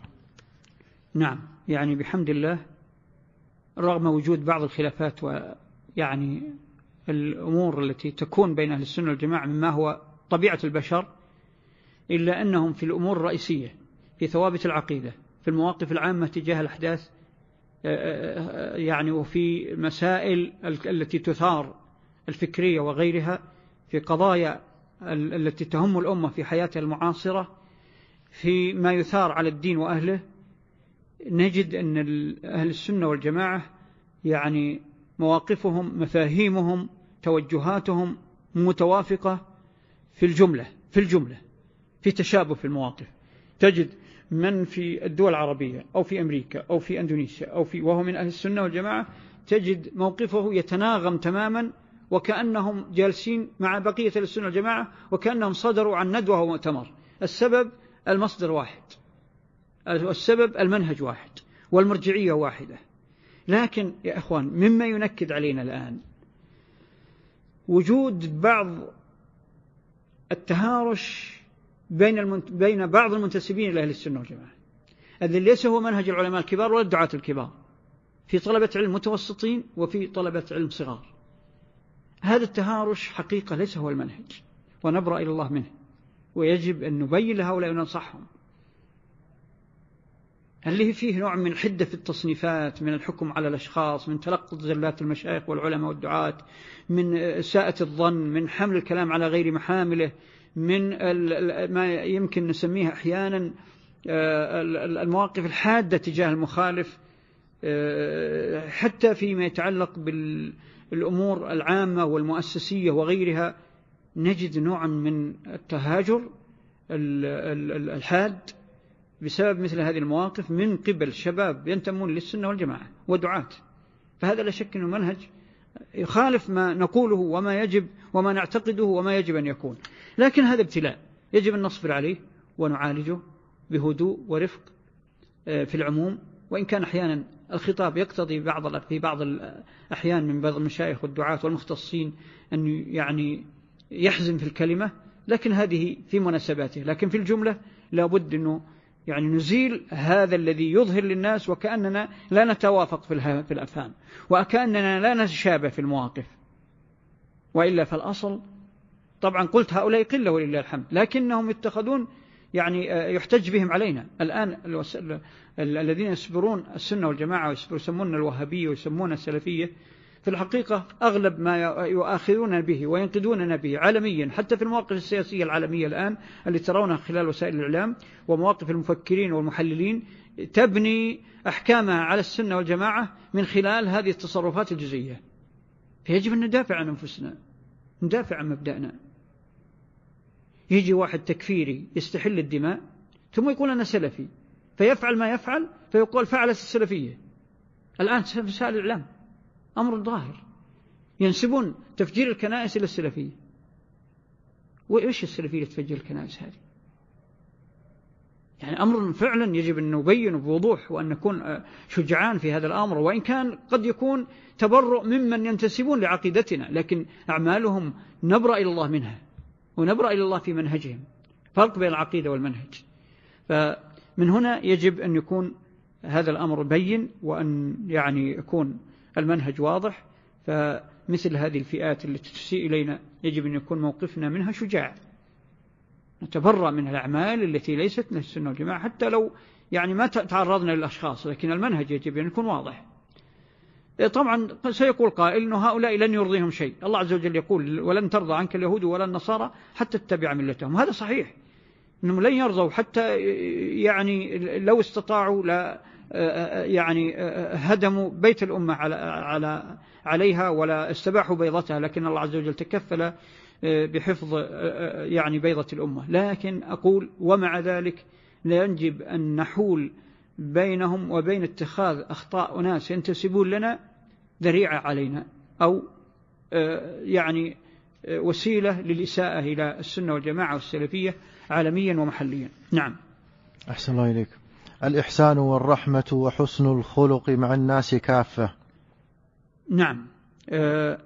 نعم يعني بحمد الله رغم وجود بعض الخلافات ويعني الأمور التي تكون بين أهل السنة والجماعة مما هو طبيعة البشر إلا أنهم في الأمور الرئيسية في ثوابت العقيدة في المواقف العامة تجاه الأحداث آه، آه، آه، يعني وفي مسائل التي تثار الفكرية وغيرها. في قضايا التي تهم الأمة في حياتها المعاصرة في ما يثار على الدين وأهله نجد أن أهل السنة والجماعة يعني مواقفهم مفاهيمهم توجهاتهم متوافقة في الجملة في الجملة في تشابه في المواقف. تجد من في الدول العربية أو في أمريكا أو في أندونيسيا أو في وهو من أهل السنة والجماعة تجد موقفه يتناغم تماما وكأنهم جالسين مع بقية السنة والجماعة وكأنهم صدروا عن ندوة ومؤتمر. السبب المصدر واحد. السبب المنهج واحد. والمرجعية واحدة. لكن يا أخوان مما ينكد علينا الآن وجود بعض التهارش بين المنت... بين بعض المنتسبين إلى أهل السنة والجماعة. الذي ليس هو منهج العلماء الكبار ولا الدعاة الكبار. في طلبة علم متوسطين وفي طلبة علم صغار. هذا التهارش حقيقة ليس هو المنهج ونبرأ إلى الله منه ويجب أن نبين لهؤلاء وننصحهم. اللي فيه نوع من حدة في التصنيفات من الحكم على الأشخاص من تلقط زلات المشايخ والعلماء والدعاة من ساءة الظن من حمل الكلام على غير محامله من ما يمكن نسميه أحيانا آه، المواقف الحادة تجاه المخالف آه، حتى فيما يتعلق بالأمور العامة والمؤسسية وغيرها نجد نوعا من التهاجر الحاد بسبب مثل هذه المواقف من قبل شباب ينتمون للسنة والجماعة ودعاة فهذا لا شك أنه منهج يخالف ما نقوله وما يجب وما نعتقده وما يجب أن يكون. لكن هذا ابتلاء. يجب أن نصبر عليه ونعالجه بهدوء ورفق آه، في العموم. وإن كان أحيانا الخطاب يقتضي بعض في بعض الأحيان من بعض المشايخ والدعاة والمختصين أن يعني يحزم في الكلمة لكن هذه في مناسباته. لكن في الجملة لابد أنه يعني نزيل هذا الذي يظهر للناس وكأننا لا نتوافق في الأفهام وكأننا لا نتشابه في المواقف. وإلا فالأصل طبعا قلت هؤلاء قلة ولله الحمد لكنهم يتخذون يعني آه، يحتج بهم علينا. الآن الذين يسبرون السنة والجماعة ويسمون الوهابية ويسمون السلفية في الحقيقة أغلب ما يؤاخذون به وينقذوننا به عالميا حتى في المواقف السياسية العالمية الآن اللي ترونها خلال وسائل الإعلام ومواقف المفكرين والمحللين تبني أحكامها على السنة والجماعة من خلال هذه التصرفات الجزئية. فيجب أن ندافع عن أنفسنا ندافع عن مبدأنا. يجي واحد تكفيري يستحل الدماء ثم يقول أنا سلفي. فيفعل ما يفعل فيقول فعلت السلفية. الآن في وسائل الإعلام أمر ظاهر. ينسبون تفجير الكنائس إلى السلفية. وإيش السلفية تفجر الكنائس هذه؟ يعني أمر فعلا يجب أن نبين بوضوح وأن نكون شجعان في هذا الأمر وإن كان قد يكون تبرؤ ممن ينتسبون لعقيدتنا لكن أعمالهم نبرأ إلى الله منها ونبرأ إلى الله في منهجهم. فرق بين العقيدة والمنهج. فمن هنا يجب أن يكون هذا الأمر بين وأن يعني يكون المنهج واضح فمثل هذه الفئات التي تسيء إلينا يجب أن يكون موقفنا منها شجاع. نتبرأ من الأعمال التي ليست من السنة والجماعة حتى لو يعني ما تعرضنا للأشخاص لكن المنهج يجب أن يكون واضح. طبعا سيقول قائل أن هؤلاء لن يرضيهم شيء. الله عز وجل يقول ولن ترضى عنك اليهود ولا النصارى حتى تتبع ملتهم. هذا صحيح. أنهم لن يرضوا حتى يعني لو استطاعوا لا يعني هدموا بيت الأمة على على عليها ولا استباحوا بيضتها لكن الله عز وجل تكفل بحفظ يعني بيضة الأمة. لكن أقول ومع ذلك لا ينجب أن نحول بينهم وبين اتخاذ أخطاء أناس ينتسبون لنا ذريعة علينا أو يعني وسيلة للإساءة إلى السنة والجماعة والسلفية. عالميا ومحليا. نعم. أحسن الله إليك. الإحسان والرحمة وحسن الخلق مع الناس كافة. نعم. آه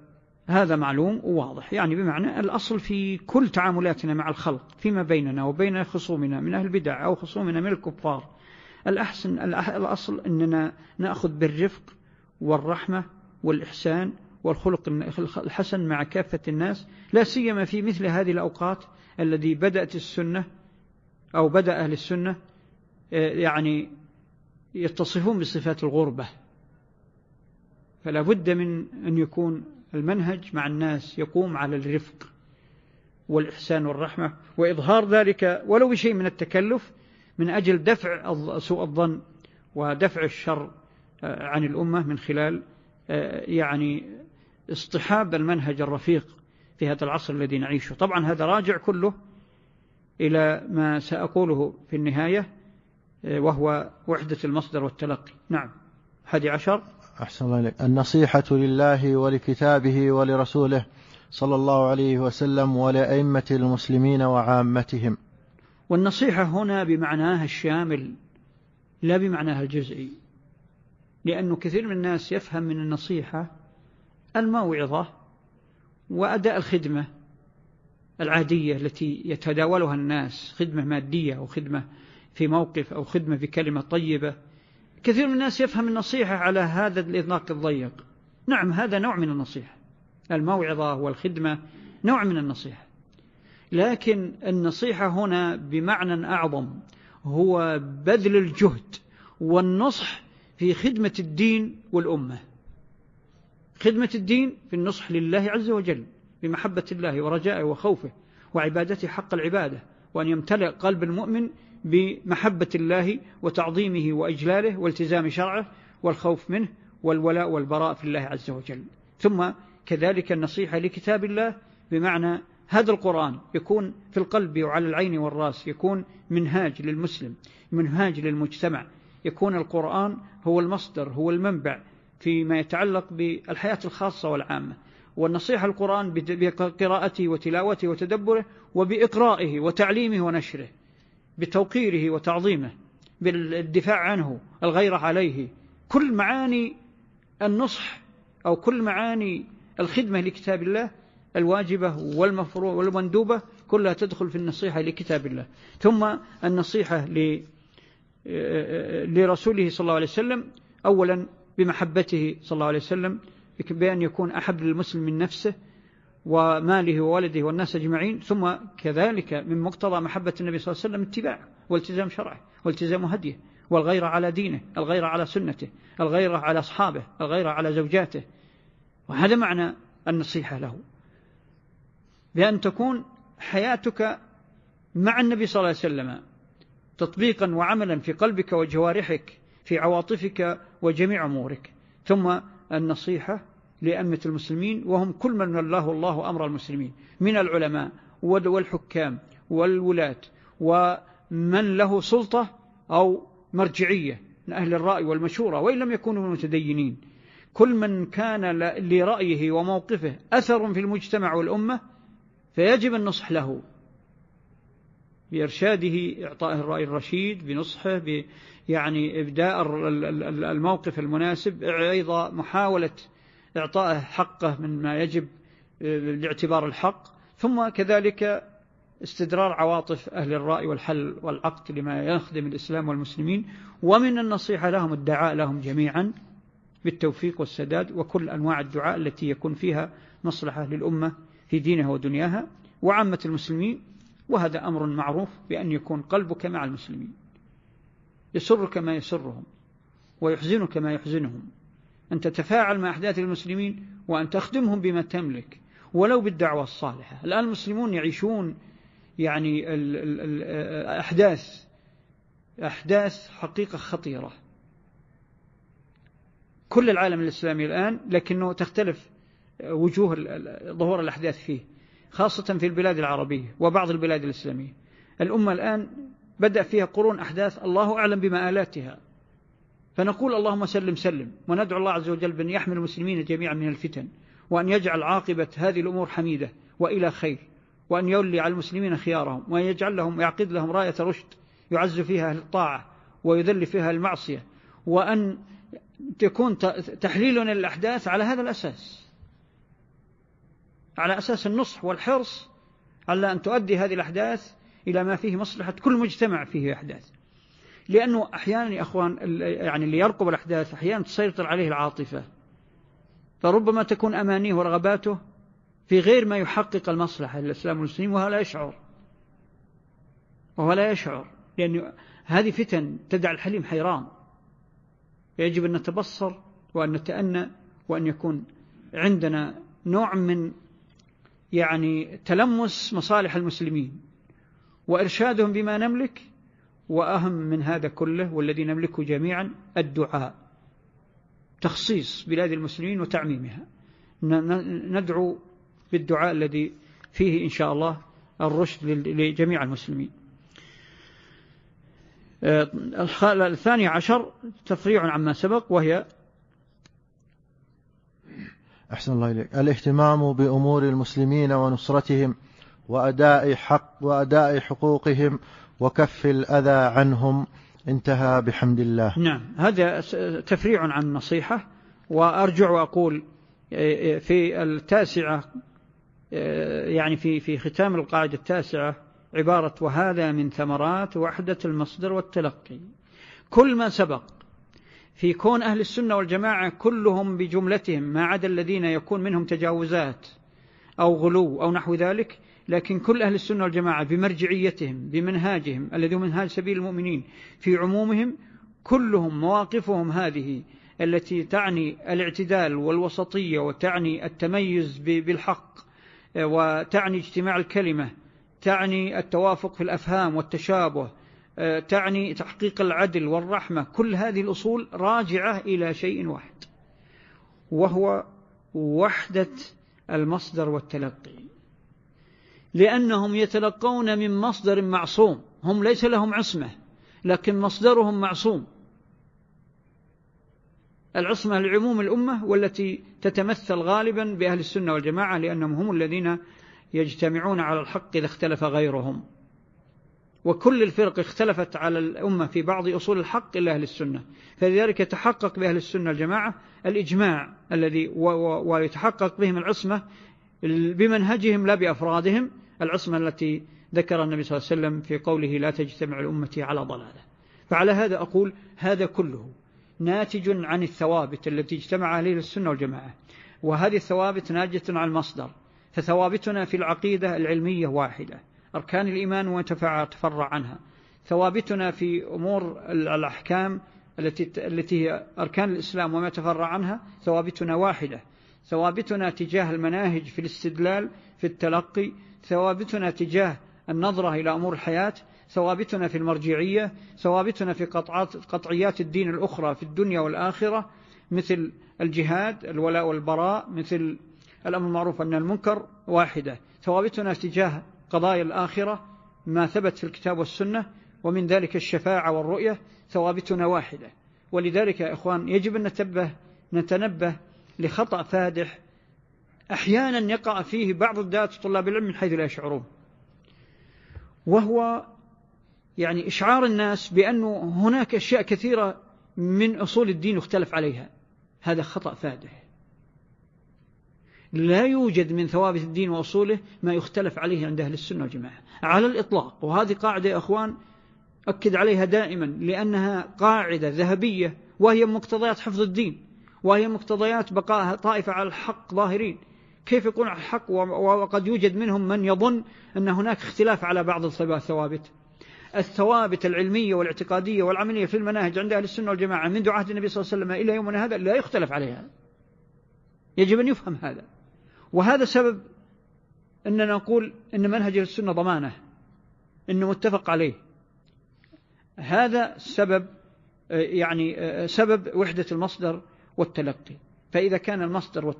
هذا معلوم وواضح. يعني بمعنى الأصل في كل تعاملاتنا مع الخلق فيما بيننا وبين خصومنا من أهل البدع أو خصومنا من الكفار. الأحسن الأصل أننا نأخذ بالرفق والرحمة والإحسان والخلق الحسن مع كافة الناس لا سيما في مثل هذه الأوقات الذي بدأت السنة أو بدأ أهل السنة آه، يعني يتصفون بصفات الغربة. فلا بد من أن يكون المنهج مع الناس يقوم على الرفق والإحسان والرحمة وإظهار ذلك ولو بشيء من التكلف من أجل دفع سوء الظن ودفع الشر آه، عن الأمة من خلال آه، يعني اصطحاب المنهج الرفيق. في هذا العصر الذي نعيشه. طبعا هذا راجع كله إلى ما سأقوله في النهاية آه، وهو وحدة المصدر والتلقي. نعم. حدي عشر. أحسن الله إليك. النصيحة لله ولكتابه ولرسوله صلى الله عليه وسلم ولأئمة المسلمين وعامتهم. والنصيحة هنا بمعناها الشامل لا بمعناها الجزئي. لأنه كثير من الناس يفهم من النصيحة الموعظة وأداء الخدمة العادية التي يتداولها الناس خدمة مادية أو خدمة في موقف أو خدمة بكلمة طيبة. كثير من الناس يفهم النصيحة على هذا الإطلاق الضيق. نعم هذا نوع من النصيحة. الموعظة والخدمة نوع من النصيحة. لكن النصيحة هنا بمعنى أعظم هو بذل الجهد والنصح في خدمة الدين والأمة. خدمة الدين في النصح لله عز وجل بمحبة الله ورجائه وخوفه وعبادته حق العبادة وأن يمتلئ قلب المؤمن بمحبة الله وتعظيمه وإجلاله والتزام شرعه والخوف منه والولاء والبراء في الله عز وجل. ثم كذلك النصيحة لكتاب الله بمعنى هذا القرآن يكون في القلب وعلى العين والرأس يكون منهاج للمسلم منهاج للمجتمع يكون القرآن هو المصدر هو المنبع فيما يتعلق بالحياة الخاصة والعامة والنصيحة القرآن بقراءته وتلاوته وتدبره وبإقرائه وتعليمه ونشره بتوقيره وتعظيمه بالدفاع عنه الغيرة عليه كل معاني النصح أو كل معاني الخدمة لكتاب الله الواجبة والمفروض والمندوبة كلها تدخل في النصيحة لكتاب الله. ثم النصيحة لرسوله صلى الله عليه وسلم أولا بمحبته صلى الله عليه وسلم بأن يكون أحب للمسلم من نفسه وماله وولده والناس أجمعين ثم كذلك من مقتضى محبة النبي صلى الله عليه وسلم اتباع والتزام شرعه والتزام هديه والغيرة على دينه الغيرة على سنته الغيرة على أصحابه الغيرة على زوجاته. وهذا معنى النصيحة له. بأن تكون حياتك مع النبي صلى الله عليه وسلم تطبيقا وعملا في قلبك وجوارحك في عواطفك وجميع أمورك. ثم النصيحة لأمة المسلمين وهم كل من الله الله أمر المسلمين من العلماء والحكام والولاة ومن له سلطة أو مرجعية من أهل الرأي والمشورة وإن لم يكونوا متدينين. كل من كان لرأيه وموقفه أثر في المجتمع والأمة فيجب النصح له. بإرشاده إعطائه الرأي الرشيد بنصحه يعني إبداء الموقف المناسب أيضا محاولة إعطائه حقه من ما يجب لاعتبار الحق ثم كذلك استدرار عواطف أهل الرأي والحل والعقد لما يخدم الإسلام والمسلمين ومن النصيحة لهم الدعاء لهم جميعا بالتوفيق والسداد وكل أنواع الدعاء التي يكون فيها مصلحة للأمة في دينها ودنياها وعامة المسلمين وهذا أمر معروف بأن يكون قلبك مع المسلمين. يسرك ما يسرهم ويحزنك ما يحزنهم. أن تتفاعل مع أحداث المسلمين وأن تخدمهم بما تملك ولو بالدعوة الصالحة. الآن المسلمون يعيشون يعني الأحداث أحداث حقيقة خطيرة. كل العالم الإسلامي الآن لكنه تختلف وجوه ظهور الأحداث فيه خاصة في البلاد العربية وبعض البلاد الإسلامية. الأمة الآن بدأ فيها قرون أحداث الله أعلم بمآلاتها فنقول اللهم سلم سلم وندعو الله عز وجل بأن يحمل المسلمين جميعا من الفتن وأن يجعل عاقبة هذه الأمور حميدة وإلى خير وأن يولي على المسلمين خيارهم وأن يجعل لهم ويعقد لهم راية رشد يعز فيها أهل الطاعة ويذل فيها المعصية وأن تكون تحليلنا للأحداث على هذا الأساس. على أساس النصح والحرص على أن تؤدي هذه الأحداث إلى ما فيه مصلحة كل مجتمع فيه أحداث. لأنه أحيانا يا أخوان يعني اللي يرقب الأحداث أحيانا تسيطر عليه العاطفة. فربما تكون أمانيه ورغباته في غير ما يحقق المصلحة للإسلام والمسلمين وهو لا يشعر. وهو لا يشعر. لأن هذه فتن تدع الحليم حيران. يجب أن نتبصر وأن نتأنى وأن يكون عندنا نوع من يعني تلمس مصالح المسلمين. وإرشادهم بما نملك وأهم من هذا كله والذي نملكه جميعا الدعاء تخصيص بلاد المسلمين وتعميمها. ندعو بالدعاء الذي فيه إن شاء الله الرشد لجميع المسلمين. آه، الثاني عشر تفريع عما سبق وهي أحسن الله إليك. الاهتمام بأمور المسلمين ونصرتهم. وأداء حق وأداء حقوقهم وكف الأذى عنهم. انتهى بحمد الله. نعم. هذا تفريع عن النصيحة وأرجع وأقول آه، آه، في التاسعة يعني في في ختام القاعدة التاسعة عبارة وهذا من ثمرات وحدة المصدر والتلقي. كل ما سبق في كون أهل السنة والجماعة كلهم بجملتهم ما عدا الذين يكون منهم تجاوزات أو غلو أو نحو ذلك لكن كل أهل السنة والجماعة بمرجعيتهم بمنهاجهم الذي هو منهاج سبيل المؤمنين في عمومهم كلهم مواقفهم هذه التي تعني الاعتدال والوسطية وتعني التميز بالحق وتعني اجتماع الكلمة تعني التوافق في الأفهام والتشابه آه، تعني تحقيق العدل والرحمة. كل هذه الأصول راجعة إلى شيء واحد وهو وحدة المصدر والتلقي. لأنهم يتلقون من مصدر معصوم. هم ليس لهم عصمة لكن مصدرهم معصوم. العصمة لعموم الأمة والتي تتمثل غالبا بأهل السنة والجماعة لأنهم هم الذين يجتمعون على الحق إذا اختلف غيرهم. وكل الفرق اختلفت على الأمة في بعض أصول الحق إلا أهل السنة. فلذلك يتحقق بأهل السنة الجماعة الإجماع الذي ويتحقق بهم العصمة بمنهجهم لا بأفرادهم العصمة التي ذكر النبي صلى الله عليه وسلم في قوله لا تجتمع الأمة على ضلالة. فعلى هذا أقول هذا كله ناتج عن الثوابت التي اجتمع عليه السنة والجماعة. وهذه الثوابت ناجة عن المصدر. فثوابتنا في العقيدة العلمية واحدة. أركان الإيمان وتفرع عنها. ثوابتنا في أمور الأحكام التي التي هي أركان الإسلام وما تفرع عنها ثوابتنا واحدة. ثوابتنا تجاه المناهج في الاستدلال في التلقي ثوابتنا تجاه النظرة إلى أمور الحياة ثوابتنا في المرجعية ثوابتنا في قطعيات الدين الأخرى في الدنيا والآخرة مثل الجهاد الولاء والبراء مثل الأمر المعروف أن المنكر واحدة. ثوابتنا تجاه قضايا الآخرة ما ثبت في الكتاب والسنة ومن ذلك الشفاعة والرؤية ثوابتنا واحدة. ولذلك يا إخوان يجب أن نتبه نتنبه لخطأ فادح أحيانا يقع فيه بعض الدات طلاب العلم من حيث لا يشعرون. وهو يعني إشعار الناس بأنه هناك أشياء كثيرة من أصول الدين يختلف عليها. هذا خطأ فادح. لا يوجد من ثوابت الدين وأصوله ما يختلف عليه عند أهل السنة والجماعة. على الإطلاق. وهذه قاعدة يا أخوان أكد عليها دائما لأنها قاعدة ذهبية وهي مقتضيات حفظ الدين وهي مقتضيات بقاء طائفة على الحق ظاهرين. كيف يكون على الحق وقد يوجد منهم من يظن أن هناك اختلاف على بعض الثوابت. الثوابت العلمية والاعتقادية والعملية في المناهج عند أهل السنة والجماعة منذ عهد النبي صلى الله عليه وسلم إلى يومنا هذا لا يختلف عليها. يجب أن يفهم هذا. وهذا سبب أننا نقول أن منهج السنة ضمانة أنه متفق عليه. هذا سبب يعني سبب وحدة المصدر والتلقي. فإذا كان المصدر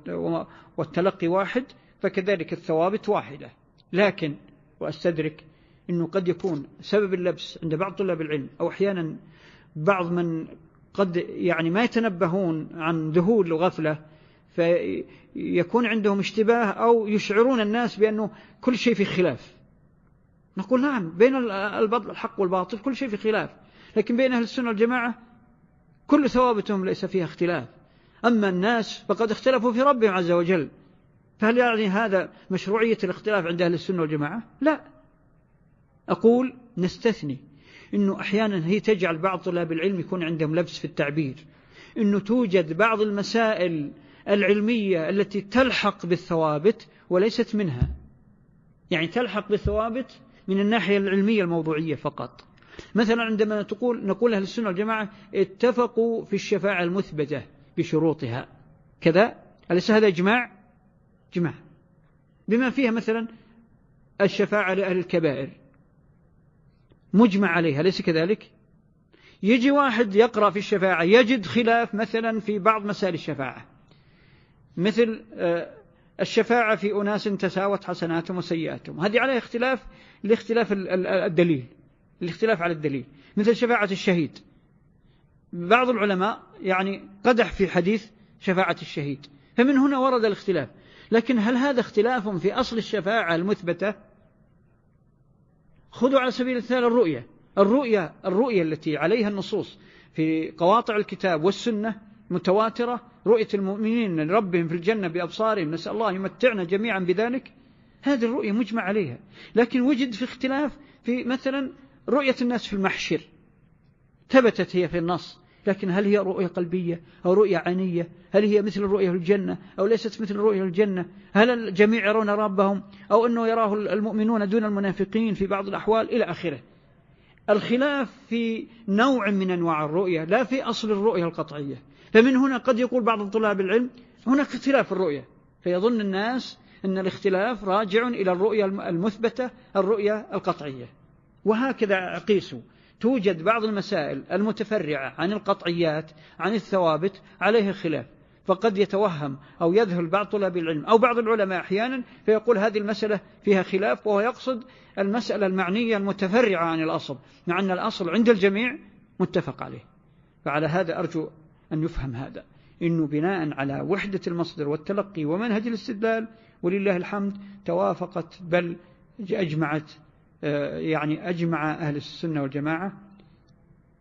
والتلقي واحد فكذلك الثوابت واحدة. لكن وأستدرك أنه قد يكون سبب اللبس عند بعض طلاب العلم أو أحيانا بعض من قد يعني ما يتنبهون عن ذهول وغفلة فيكون عندهم اشتباه أو يشعرون الناس بأنه كل شيء في خلاف. نقول نعم بين الحق والباطل كل شيء في خلاف لكن بين أهل السنة والجماعة كل ثوابتهم ليس فيها اختلاف. أما الناس فقد اختلفوا في ربهم عز وجل. فهل يعني هذا مشروعية الاختلاف عند أهل السنة والجماعة؟ لا. أقول نستثني. أنه أحيانا هي تجعل بعض طلاب العلم يكون عندهم لبس في التعبير. أنه توجد بعض المسائل العلمية التي تلحق بالثوابت وليست منها. يعني تلحق بالثوابت من الناحية العلمية الموضوعية فقط. مثلا عندما تقول نقول أهل السنة والجماعة اتفقوا في الشفاعة المثبتة. بشروطها. كذا. أليس هذا إجماع؟ جماع بما فيها مثلا الشفاعة لأهل الكبائر. مجمع عليها. أليس كذلك؟ يجي واحد يقرأ في الشفاعة يجد خلاف مثلا في بعض مسائل الشفاعة. مثل آه، الشفاعة في أناس تساوت حسناتهم وسيئاتهم. هذه عليها اختلاف لاختلاف الدليل. الاختلاف على الدليل. مثل شفاعة الشهيد. بعض العلماء يعني قدح في حديث شفاعة الشهيد. فمن هنا ورد الاختلاف. لكن هل هذا اختلاف في أصل الشفاعة المثبتة؟ خذوا على سبيل المثال الرؤية. الرؤية الرؤية التي عليها النصوص في قواطع الكتاب والسنة متواترة. رؤية المؤمنين لربهم في الجنة بأبصارهم. نسأل الله يمتعنا جميعا بذلك. هذه الرؤية مجمع عليها. لكن وجد في اختلاف في مثلا رؤية الناس في المحشر. ثبتت هي في النص. لكن هل هي رؤية قلبية أو رؤية عينية؟ هل هي مثل الرؤية الجنة أو ليست مثل الرؤية الجنة؟ هل الجميع يرون ربهم أو أنه يراه المؤمنون دون المنافقين في بعض الأحوال إلى آخره؟ الخلاف في نوع من أنواع الرؤية لا في أصل الرؤية القطعية. فمن هنا قد يقول بعض طلاب العلم هناك اختلاف في الرؤية فيظن الناس أن الاختلاف راجع إلى الرؤية المثبتة الرؤية القطعية. وهكذا قيسوا توجد بعض المسائل المتفرعة عن القطعيات عن الثوابت عليه خلاف فقد يتوهم أو يذهل بعض طلاب العلم أو بعض العلماء أحيانا فيقول هذه المسألة فيها خلاف وهو يقصد المسألة المعنية المتفرعة عن الأصل مع أن الأصل عند الجميع متفق عليه. فعلى هذا أرجو أن يفهم هذا. إنه بناء على وحدة المصدر والتلقي ومنهج الاستدلال ولله الحمد توافقت بل أجمعت يعني أجمع أهل السنة والجماعة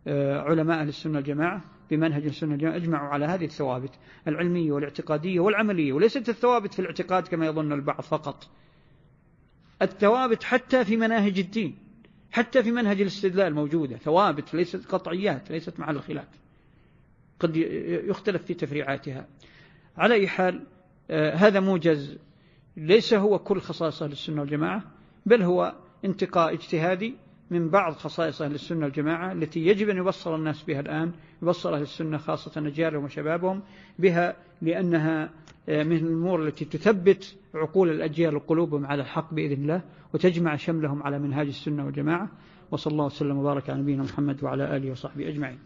آه، علماء أهل السنة والجماعة بمنهج السنة والجماعة أجمعوا على هذه الثوابت العلمية والاعتقادية والعملية وليست الثوابت في الاعتقاد كما يظن البعض فقط. الثوابت حتى في مناهج الدين حتى في منهج الاستدلال موجودة ثوابت ليست قطعيات ليست محل الخلاف قد يختلف في تفريعاتها. على أي حال آه، هذا موجز ليس هو كل خصائص أهل السنة والجماعة بل هو انتقاء اجتهادي من بعض خصائص أهل السنة والجماعة التي يجب أن يبصر الناس بها الآن يبصر أهل السنة خاصة أجيالهم وشبابهم بها لأنها آه، من الأمور التي تثبت عقول الأجيال وقلوبهم على الحق بإذن الله وتجمع شملهم على منهاج السنة والجماعة. وصلى الله وسلم وبارك على نبينا محمد وعلى آله وصحبه أجمعين.